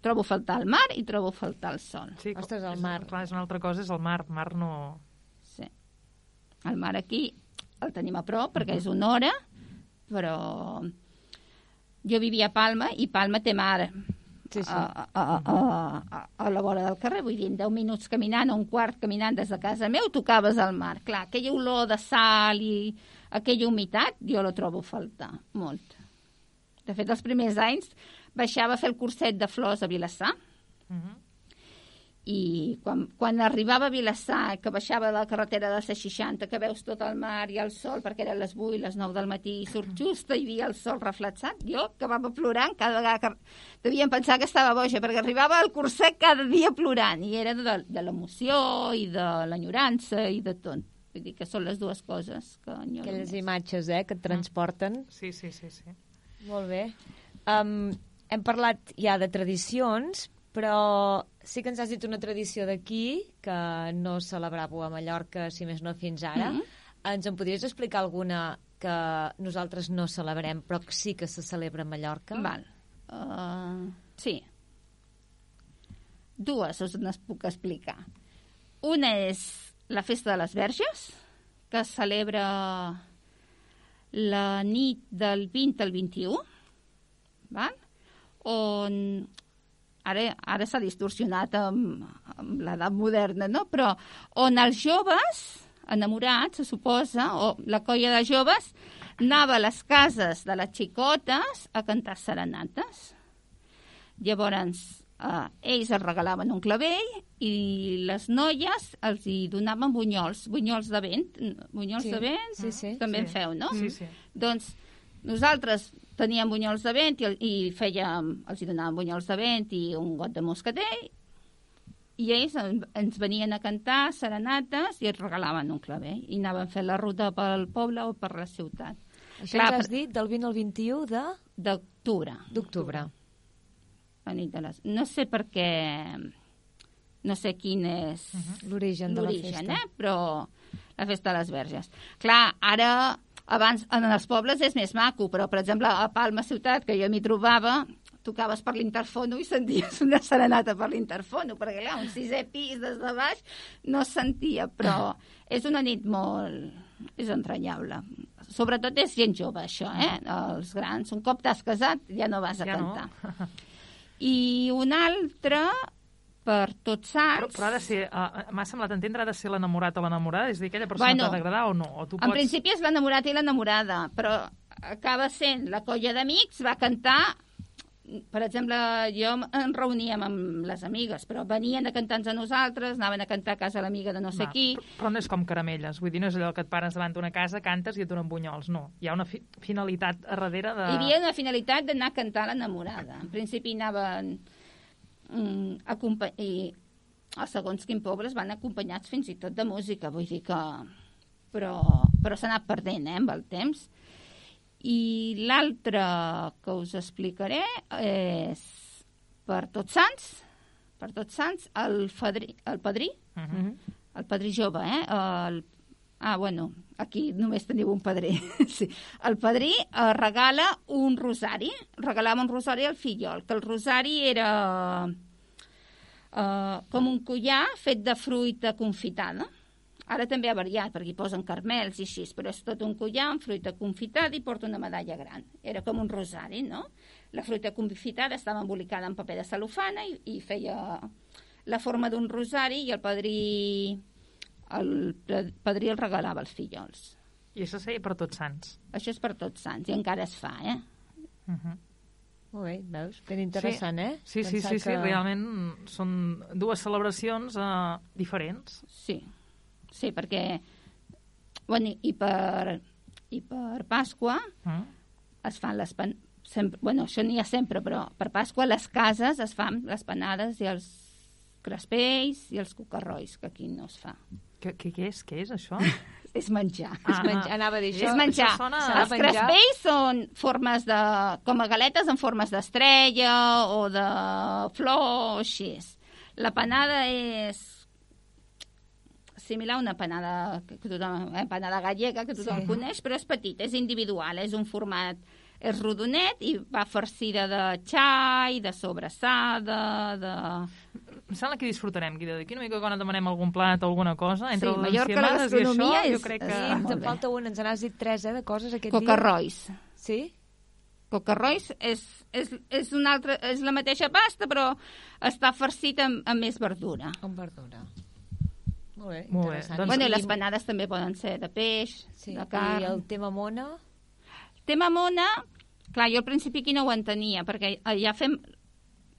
Trobo a faltar el mar i trobo a faltar el sol. Sí, Ostres, el és- mar. Clar, és una altra cosa, és el mar. Mar no... Sí. El mar aquí el tenim a prop perquè és una hora, però jo vivia a Palma i Palma té mar Sí, sí. A, a, a, a, a la vora del carrer, vull dir, en 10 minuts caminant o un quart caminant des de casa meu tocaves al mar. Clar, aquella olor de sal i aquella humitat jo la trobo a faltar molt. De fet, els primers anys baixava a fer el curset de flors a Vilassar Uh -huh. I quan, quan arribava a Vilassar, que baixava de la carretera de la C60, que veus tot el mar i el sol, perquè eren les 8, les 9 del matí, i surt just i hi havia el sol reflexat, jo acabava plorant cada vegada que... Devien pensar que estava boja, perquè arribava al curset cada dia plorant, i era de, de l'emoció i de l'enyorança i de tot. Vull dir que són les dues coses que enyoro Aquelles més. imatges eh, que et transporten. Sí, sí, sí, sí. Molt bé. Um, hem parlat ja de tradicions, però sí que ens has dit una tradició d'aquí que no celebràveu a Mallorca, si més no fins ara. Mhm. Ens en podries explicar alguna que nosaltres no celebrem, però que sí que se celebra a Mallorca? Val. Uh, sí. Dues us les puc explicar. Una és la Festa de les Verges, que es celebra la nit del 20 al 21, val? on ara, ara s'ha distorsionat amb, amb l'edat moderna, no? però on els joves enamorats, se suposa, o la colla de joves, anava a les cases de les xicotes a cantar serenates. Llavors, eh, ells els regalaven un clavell i les noies els hi donaven bunyols, bunyols de vent. Bunyols Sí, de vent sí, sí, també sí. en feu, no? Sí, sí. Doncs nosaltres teníem bunyols de vent i, i fèiem, els hi donàvem bunyols de vent i un got de moscatell i ells en- ens venien a cantar serenates i ens regalaven un clavell i anaven fent la ruta pel poble o per la ciutat Això Clar, has dit del 20 al 21 de- d'octubre d'octubre. la nit de les... no sé per què no sé quin és L'origen de la festa. eh? però la festa de les verges. Clar, ara, abans, en els pobles és més maco, però, per exemple, a Palma ciutat, que jo m'hi trobava, tocaves per l'interfono i senties una serenata per l'interfono, perquè, clar, un sisè pis des de baix no es sentia, però és una nit molt... és entranyable. Sobretot és gent jove, això, eh? Els grans. Un cop t'has casat, ja no vas a Ja no. cantar. I un altre, per tots Però, sants... però ha de ser, uh, m'ha semblat entendre, ha de ser l'enamorat o l'enamorada? És a dir, aquella persona Bueno, t'ha d'agradar o no? O tu En pots... principi és l'enamorat i l'enamorada, però acaba sent la colla d'amics, va cantar... Per exemple, jo em reuníem amb les amigues, però venien a cantar a nosaltres, anaven a cantar a casa l'amiga de no sé Va, qui... Però, però no és com caramelles, vull dir, no és allò que et pares davant d'una casa, cantes i et donen bunyols, no. Hi ha una fi finalitat a darrere de... Hi havia una finalitat d'anar a cantar a l'enamorada. En principi anaven... Mm, i a segons quin pobles van acompanyats fins i tot de música, vull dir que... Però, però s'ha anat perdent, eh, amb el temps. I l'altre que us explicaré és per tots sants, per tots sants, el, fadrí, el padrí, Uh Mhm. -huh. el padrí jove, eh? El... Ah, bueno, aquí només teniu un padrí. sí. El padrí eh, regala un rosari, regalava un rosari al fillol, que el rosari era eh, com un collar fet de fruita confitada. Ara també ha variat, perquè hi posen carmels i així, però és tot un collar amb fruita confitada i porta una medalla gran. Era com un rosari, no? La fruita confitada estava embolicada en paper de cel·lofana i, i feia la forma d'un rosari i el padrí el padrí el regalava als fillols. I això seria per tots sants. Això és per tots sants i encara es fa, eh? Uh -huh. Molt bé, veus? Ben interessant, eh? Sí, sí, Pensar sí, sí, que- realment són dues celebracions uh, diferents. Sí, sí, perquè... Bueno, i per, i per Pasqua Mm? es fan les pan... sempre, bueno, això n'hi ha sempre, però per Pasqua les cases es fan les panades i els crespells i els cucarrois, que aquí no es fa. Què, què, què és? Què és això? És menjar. És menjar, anava a dir això. és menjar. això sona- Els menjar. crespells són formes de... com a galetes en formes d'estrella o de flor o així. La panada és similar a una panada, que tothom, eh, panada gallega que tothom Sí. coneix, però és petit, és individual, és un format és rodonet i va farcida de xai, de sobrassada, de... Em sembla que disfrutarem, Guido. D'aquí una mica quan et demanem algun plat o alguna cosa, entre Sí, les Mallorca, la i això, gastronomia jo és- crec que... és- Sí, Ah, ens en falta un, ens n'has dit tres, eh, de coses aquest Cocarrois. dia. Sí? Cocarrois és, és, és, una altra, és la mateixa pasta, però està farcit amb, amb més verdura. Amb verdura. Molt bé, Molt bé, interessant. doncs- bueno, i les panades també poden ser de peix, Sí, de carn. i el tema mona... tema mona, clar, jo al principi aquí no ho entenia, perquè ja fem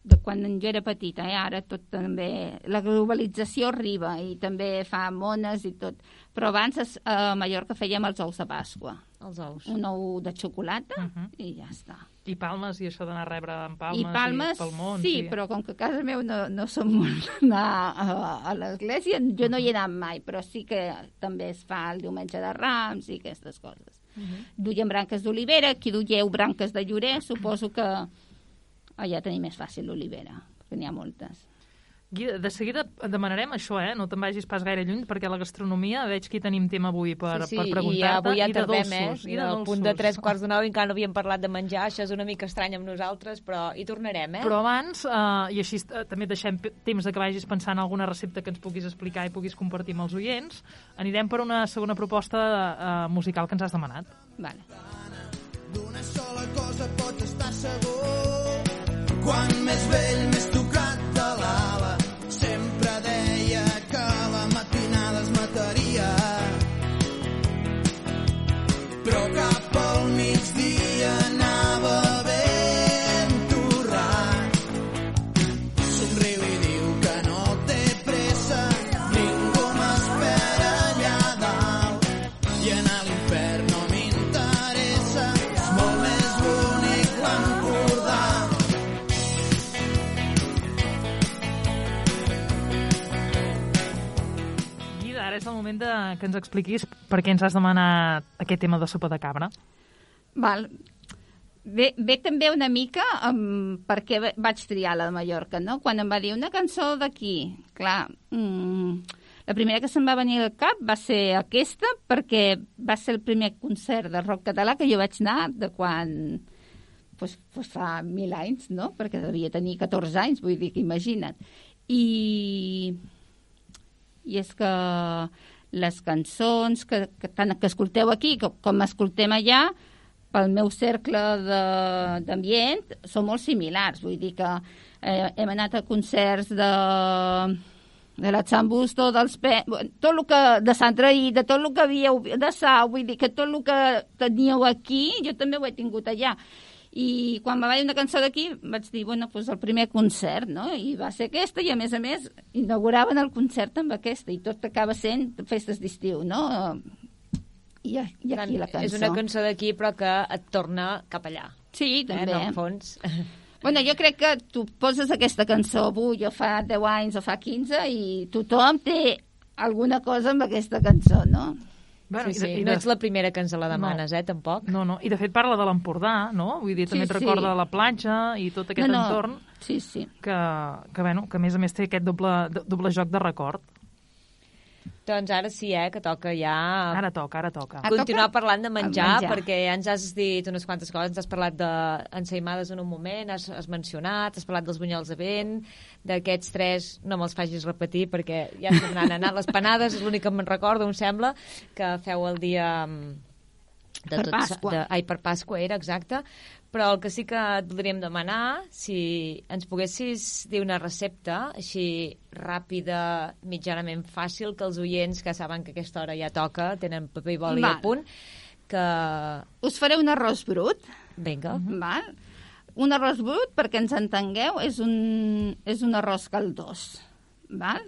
de quan jo era petita, eh? ara tot també, la globalització arriba i també fa mones i tot, però abans a Mallorca fèiem els ous de Pasqua, Els ous. un ou de xocolata Mhm. i ja està. I palmes, i això d'anar a rebre en palmes, I palmes, palmons... sí, i... però com que a casa meu no, no som molt anar a, a l'església, jo no hi he anat mai, però sí que també es fa el diumenge de Rams i aquestes coses. Mhm. Duiem branques d'olivera, qui duieu branques de llorer, suposo que allà tenim més fàcil l'olivera, perquè n'hi ha moltes. Guida, de seguida demanarem això, eh? No te'n vagis pas gaire lluny, perquè la gastronomia, veig que tenim tema avui per, sí, sí, per i preguntar-te. avui ja i de tardem, dolços, eh? i de Al dolços. punt de tres quarts de nou encara no havíem parlat de menjar, això és una mica estrany amb nosaltres, però hi tornarem, eh? Però abans, eh, i així eh, també deixem temps de que vagis pensant en alguna recepta que ens puguis explicar i puguis compartir amb els oients, anirem per una segona proposta eh, musical que ens has demanat. Vale. D'una sola cosa pots estar segur. Quan més vell, més tocat és el moment de que ens expliquis per què ens has demanat aquest tema de sopa de cabra. Val. Ve, ve també una mica um, perquè ve- vaig triar la de Mallorca, no? Quan em va dir una cançó d'aquí, clar, mm, la primera que se'm va venir al cap va ser aquesta perquè va ser el primer concert de rock català que jo vaig anar de quan pues, pues fa mil anys, no? Perquè devia tenir 14 anys, vull dir que imagina't. I, i és que les cançons que, que tant que escolteu aquí com, com escoltem allà, pel meu cercle d'ambient, són molt similars. Vull dir que eh, hem anat a concerts de, de la Chambusto, dels Pe... tot el que, de Sant Raí, de tot el que havíeu, de Sau, vull dir que tot el que teníeu aquí, jo també ho he tingut allà. I quan va dir una cançó d'aquí, vaig dir, bueno, doncs el primer concert, no? I va ser aquesta, i a més a més, inauguraven el concert amb aquesta, i tot acaba sent festes d'estiu, no? I, i aquí la cançó. És una cançó d'aquí, però que et torna cap allà. Sí, Eh, també. en el fons. Bueno, jo crec que tu poses aquesta cançó avui o fa 10 anys o fa 15 i tothom té alguna cosa amb aquesta cançó, no? Bueno, sí, sí. i de, i No de, ets la primera que ens la demanes, eh, tampoc. no, no, i de fet parla de l'Empordà, no? Vull dir, també Sí, et sí. recorda la platja i tot aquest no, no. entorn Sí, sí. que, que, bueno, que a més a més té aquest doble, do- doble joc de record. Doncs ara sí, eh, que toca ja... Ara toca, ara toca. Continuar toca? parlant de menjar, menjar. perquè ja ens has dit unes quantes coses, ens has parlat d'ensaïmades en un moment, has, has mencionat, has parlat dels bunyols de vent, d'aquests tres, no me'ls facis repetir perquè ja se n'han anat. Les panades és l'únic que me'n recordo, em sembla, que feu el dia... mm, De Per Pasqua. De, ai, per Pasqua era, exacte. Però el que sí que et voldríem demanar, si ens poguessis dir una recepta així ràpida, mitjanament fàcil, que els oients que saben que aquesta hora ja toca, tenen paper i boli Val. a punt, que... Us faré un arròs brut, Vinga. val? Un arròs brut, perquè ens entengueu, és un, és un arròs caldós, val?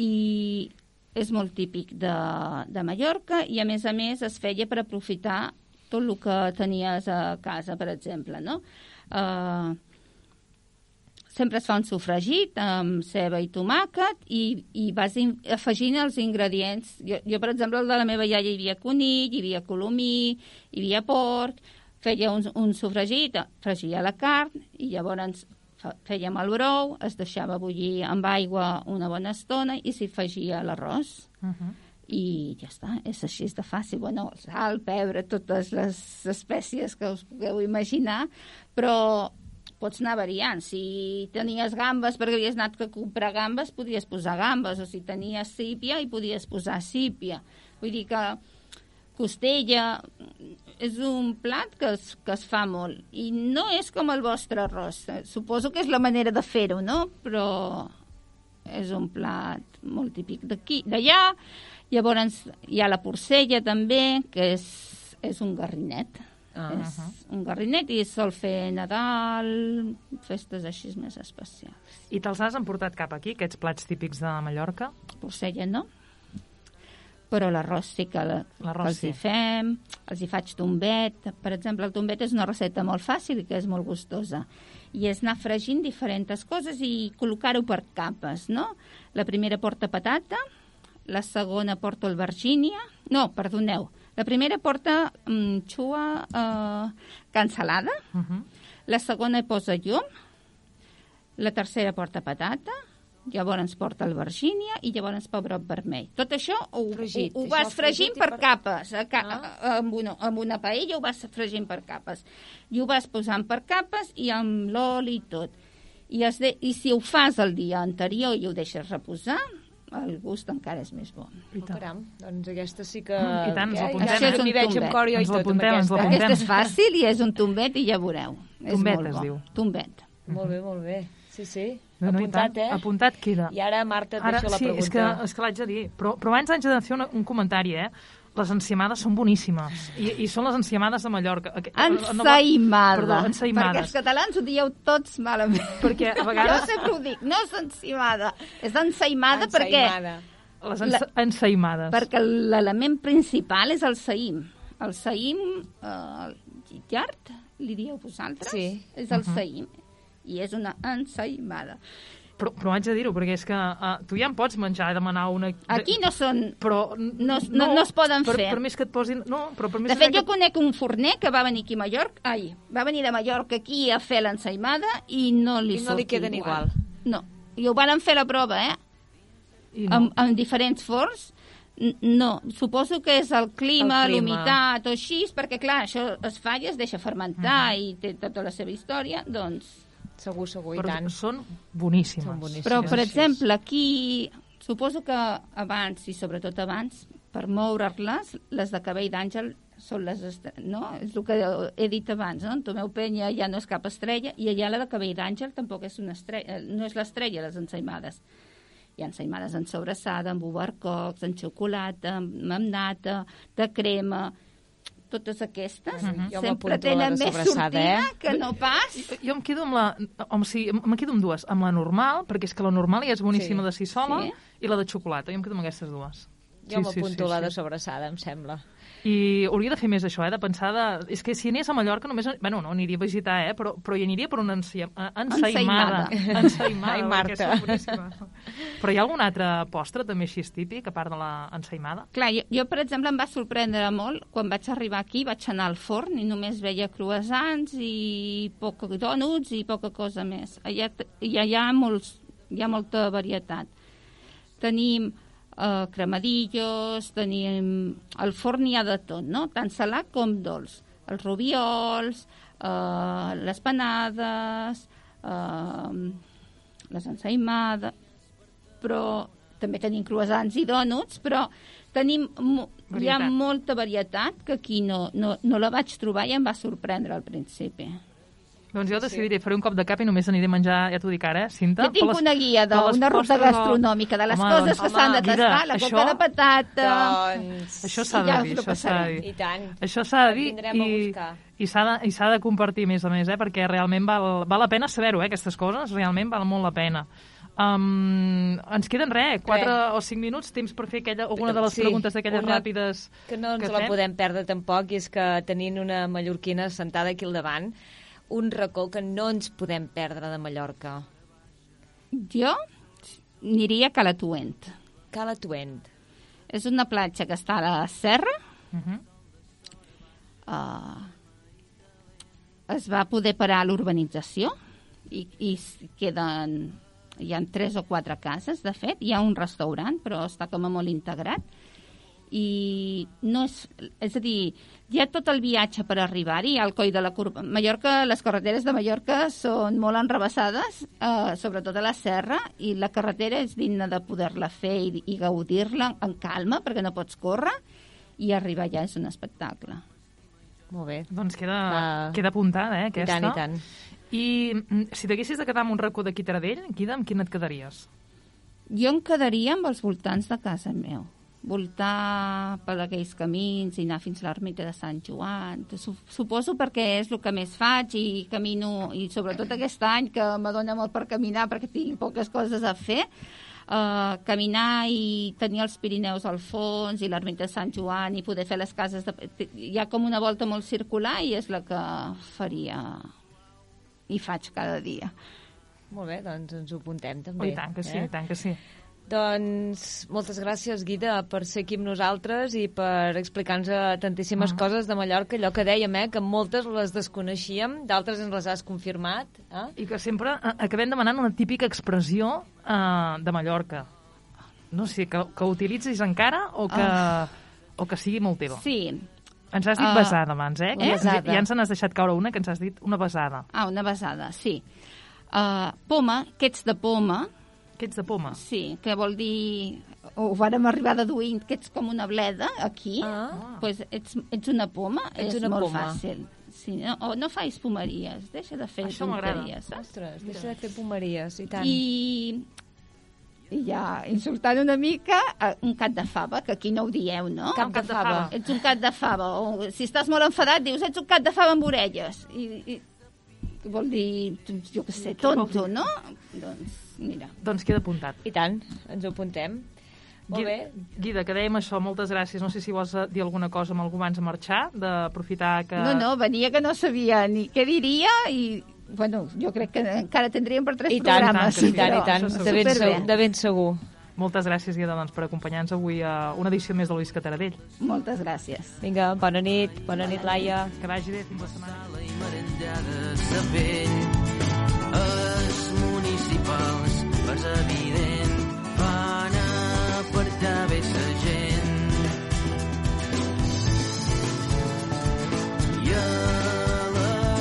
I és molt típic de, de Mallorca i, a més a més, es feia per aprofitar tot el que tenies a casa, per exemple, no? Uh, sempre es fa un sofregit amb ceba i tomàquet i, i vas in, afegint els ingredients. Jo, jo, per exemple, el de la meva iaia hi havia conill, hi havia colomí, hi havia porc, feia un, un sofregit, fregia la carn i llavors fèiem el brou, es deixava bullir amb aigua una bona estona i s'hi afegia l'arròs Uh -huh. I ja està, és així de fàcil. Bueno, sal, pebre, totes les espècies que us pugueu imaginar, però pots anar variant. Si tenies gambes perquè havies anat a comprar gambes, podies posar gambes, o si tenies sípia, hi podies posar sípia. Vull dir que costella és un plat que es, que es fa molt i no és com el vostre arròs. Eh, Suposo que és la manera de fer-ho, no? Però és un plat molt típic d'aquí, d'allà. Llavors hi ha la porcella també, que és, és un garrinet. Ah, és un garrinet i sol fer Nadal, festes així més especials. I te'ls has emportat cap aquí, aquests plats típics de Mallorca? Porcella no, però l'arròs sí que, la, que els sí. hi fem, els hi faig tombet. Per exemple, el tombet és una recepta molt fàcil i que és molt gustosa. I és anar fregint diferents coses i col·locar-ho per capes, no? La primera porta patata, la segona porta albergínia... No, perdoneu. La primera porta mm, xua eh, cansalada, Uh -huh. la segona posa llum, la tercera porta patata, llavors porta el Virgínia i llavors pebrot vermell. Tot això ho, Fregit, ho, ho vas fregint per per- capes, a ca Ah. a- amb, una, amb una paella ho vas fregint per capes. I ho vas posant per capes i amb l'oli i tot. I, de, I si ho fas el dia anterior i ho deixes reposar, el gust encara és més bo. I Oh, tant. caram, doncs aquesta sí que... Mm, i tant, ens l'apuntem, ja m'hi veig Tombet. amb cor i Ens tot l'apuntem, ens aquesta. l'apuntem. Aquest és fàcil i és un tombet i ja veureu. És Tombet molt es bo. diu. Tombet. Molt bé, molt bé. Sí, sí. No, no, Apuntat, eh? Apuntat queda. I ara, Marta, et Ara, deixo la sí, pregunta. és que, és que l'haig de dir. Però, però abans haig de fer una, un comentari, eh? Les enciamades són boníssimes. I, i són les enciamades de Mallorca. Ensaïmada. Perdó, ensaïmades. Perquè els catalans ho dieu tots malament. Perquè a Jo vegades sempre ho dic, no és ensaïmada, és ensaïmada perquè, les ens, ensaïmades. perquè l'element principal és el saïm. El saïm, eh, el llard, li dieu vosaltres? Sí. És el saïm. I és una ensaïmada. Però, però haig de dir-ho, perquè és que uh, tu ja em pots menjar i demanar una... Aquí no són... Però No es- no- no es poden per, fer. Per més que et posin... No, però per més De que fet, jo conec un forner que va venir aquí a Mallorca, ai, va venir de Mallorca aquí a fer l'ensaïmada i no li I no li queden igual. No, i ho van fer la prova, eh? I no. amb, amb diferents forns. No, suposo que és el clima, l'humitat o així, perquè clar, això es fa i es deixa fermentar i té tota la seva història, doncs... Segur, segur, i però tant. són boníssimes. Són boníssimes. Però, per exemple, aquí, suposo que abans, i sobretot abans, per moure-les, les de cabell d'àngel són les... No? És el que he dit abans, no? En Tomeu Penya ja no és cap estrella i allà la de cabell d'àngel tampoc és una estrella, no és l'estrella, les ensaïmades. Hi ha ensaïmades en sobrassada, amb ubercocs, en xocolata, amb, amb nata, de crema... Totes aquestes Mhm. Jo sempre tenen més sortida eh? que no pas... Jo, jo em quedo amb la... O sigui, em quedo amb dues. Amb la normal, perquè és que la normal ja és boníssima Sí. de si sola, Sí. i la de xocolata. Jo em quedo amb aquestes dues. Jo m'apunto a la de sobrassada, em sembla. I hauria de fer més això, eh? De pensar de... És que si anés a Mallorca només... Bueno, no, aniria a visitar, eh? Però, però hi aniria per una ensaï- eh, ensaïmada. Ensaïmada. Ai, perquè Marta. Però hi ha algun altre postre també així típic, a part de la ensaïmada? Clar, jo, jo, per exemple, em va sorprendre molt quan vaig arribar aquí, vaig anar al forn i només veia croissants i poc dònuts i poca cosa més. Allà, allà hi ha, molts, hi ha molta varietat. Tenim eh, cremadillos, tenim... Al forn hi ha de tot, no? Tant salat com dolç. Els rubiols, eh, les panades, eh, les ensaïmades, però també tenim croissants i dònuts, però tenim mo hi ha Varietat. molta varietat que aquí no, no, no la vaig trobar i em va sorprendre al principi. Doncs jo decidiré, faré un cop de cap i només aniré a menjar, ja t'ho dic ara, eh, Cinta? Jo tinc les- una guia d'una ruta gastronòmica de les Home, coses doncs, que s'han de tastar, la això- coca de patata... Doncs... Això s'ha de Ja dir, això s'ha de dir. I tant. Això s'ha de dir i, i s'ha de, i de compartir a més a més, eh, perquè realment val, val la pena saber-ho, eh, aquestes coses, realment val molt la pena. Um, ens queden res, 4 o 5 minuts, temps per fer aquella, alguna de les Sí, preguntes d'aquelles una ràpides que no ens que la podem perdre tampoc, i és que tenint una mallorquina sentada aquí al davant, un racó que no ens podem perdre de Mallorca. Jo aniria a Calatuent. Cala Tuent. És una platja que està a la serra. Uh -huh. Uh, es va poder parar l'urbanització i, i queden... Hi ha tres o quatre cases, de fet. Hi ha un restaurant, però està com a molt integrat. I no és... És a dir, hi ha tot el viatge per arribar-hi al coll de la curva. Mallorca, les carreteres de Mallorca són molt enrebaçades, eh, sobretot a la serra, i la carretera és digna de poder-la fer i, i gaudir-la en calma, perquè no pots córrer, i arribar allà és un espectacle. Molt bé. Doncs queda, Ah. queda apuntada, eh, I aquesta. tant, i tant. I mm, si t'haguessis de quedar amb un racó d'aquí Taradell, Guida, amb quin et quedaries? Jo em quedaria amb els voltants de casa meu. Voltar per aquells camins i anar fins a l'ermita de Sant Joan. Su suposo perquè és el que més faig i camino, i sobretot aquest any que m'adona molt per caminar perquè tinc poques coses a fer, uh, caminar i tenir els Pirineus al fons i l'ermita de Sant Joan i poder fer les cases... De... Hi ha com una volta molt circular i és la que faria i faig cada dia. Molt bé, doncs ens ho apuntem Oh, també. I tant que sí, eh? i tant que sí. Doncs moltes gràcies, Guida, per ser aquí amb nosaltres i per explicar-nos tantíssimes Ah. coses de Mallorca, allò que dèiem, eh, que moltes les desconeixíem, d'altres ens les has confirmat. Eh? I que sempre eh, acabem demanant una típica expressió eh, de Mallorca. No sé, que, que utilitzis encara o que, o que sigui molt teva. Sí. Ens has dit Ah, besada abans, eh? una eh? Ja ens n'has deixat caure una, que ens has dit una besada. Ah, una besada, sí. Uh, poma, que ets de poma, Que ets de poma. sí, que vol dir... Ho vàrem arribar deduint que ets com una bleda, aquí. Ah. pues ets, ets una poma, Ets és una molt poma. fàcil. Sí, no, o no fais pomeries, deixa de fer Això tonteries, saps? Ostres, deixa de fer pomeries, i tant. I, i ja insultant una mica, eh, un cap de fava, que aquí no ho dieu, no? Cap cap de fava. fava. Ets un cap de fava. O, si estàs molt enfadat, dius, ets un cap de fava amb orelles. I, i que vol dir, jo què sé, tonto, no? Doncs, mira. Doncs queda apuntat. I tant, ens ho apuntem. Molt bé. Guida, que dèiem això, moltes gràcies. No sé si vols eh, dir alguna cosa amb algú abans de marxar, d'aprofitar que... No, no, venia que no sabia ni què diria i, bueno, jo crec que encara tindríem per tres I tant, programes. i i tant, i tant, això de ben, segur, de ben segur. Moltes gràcies, Guida, doncs, per acompanyar-nos avui a una edició més de Luis Cataradell. Moltes gràcies. Vinga, bona nit, bona nit, Laia. Que vagi bé, fins la setmana. sala i municipals, és evident, van apartar bé sa gent. I alegria,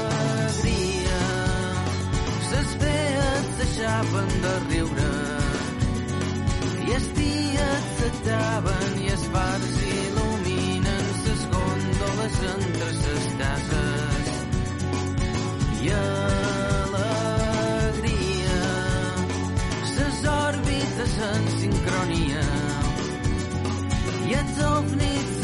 ses fees deixaven de riure i els dies s'ataven i els bars il·luminen ses gòndoles entre ses cases i alegria of needs.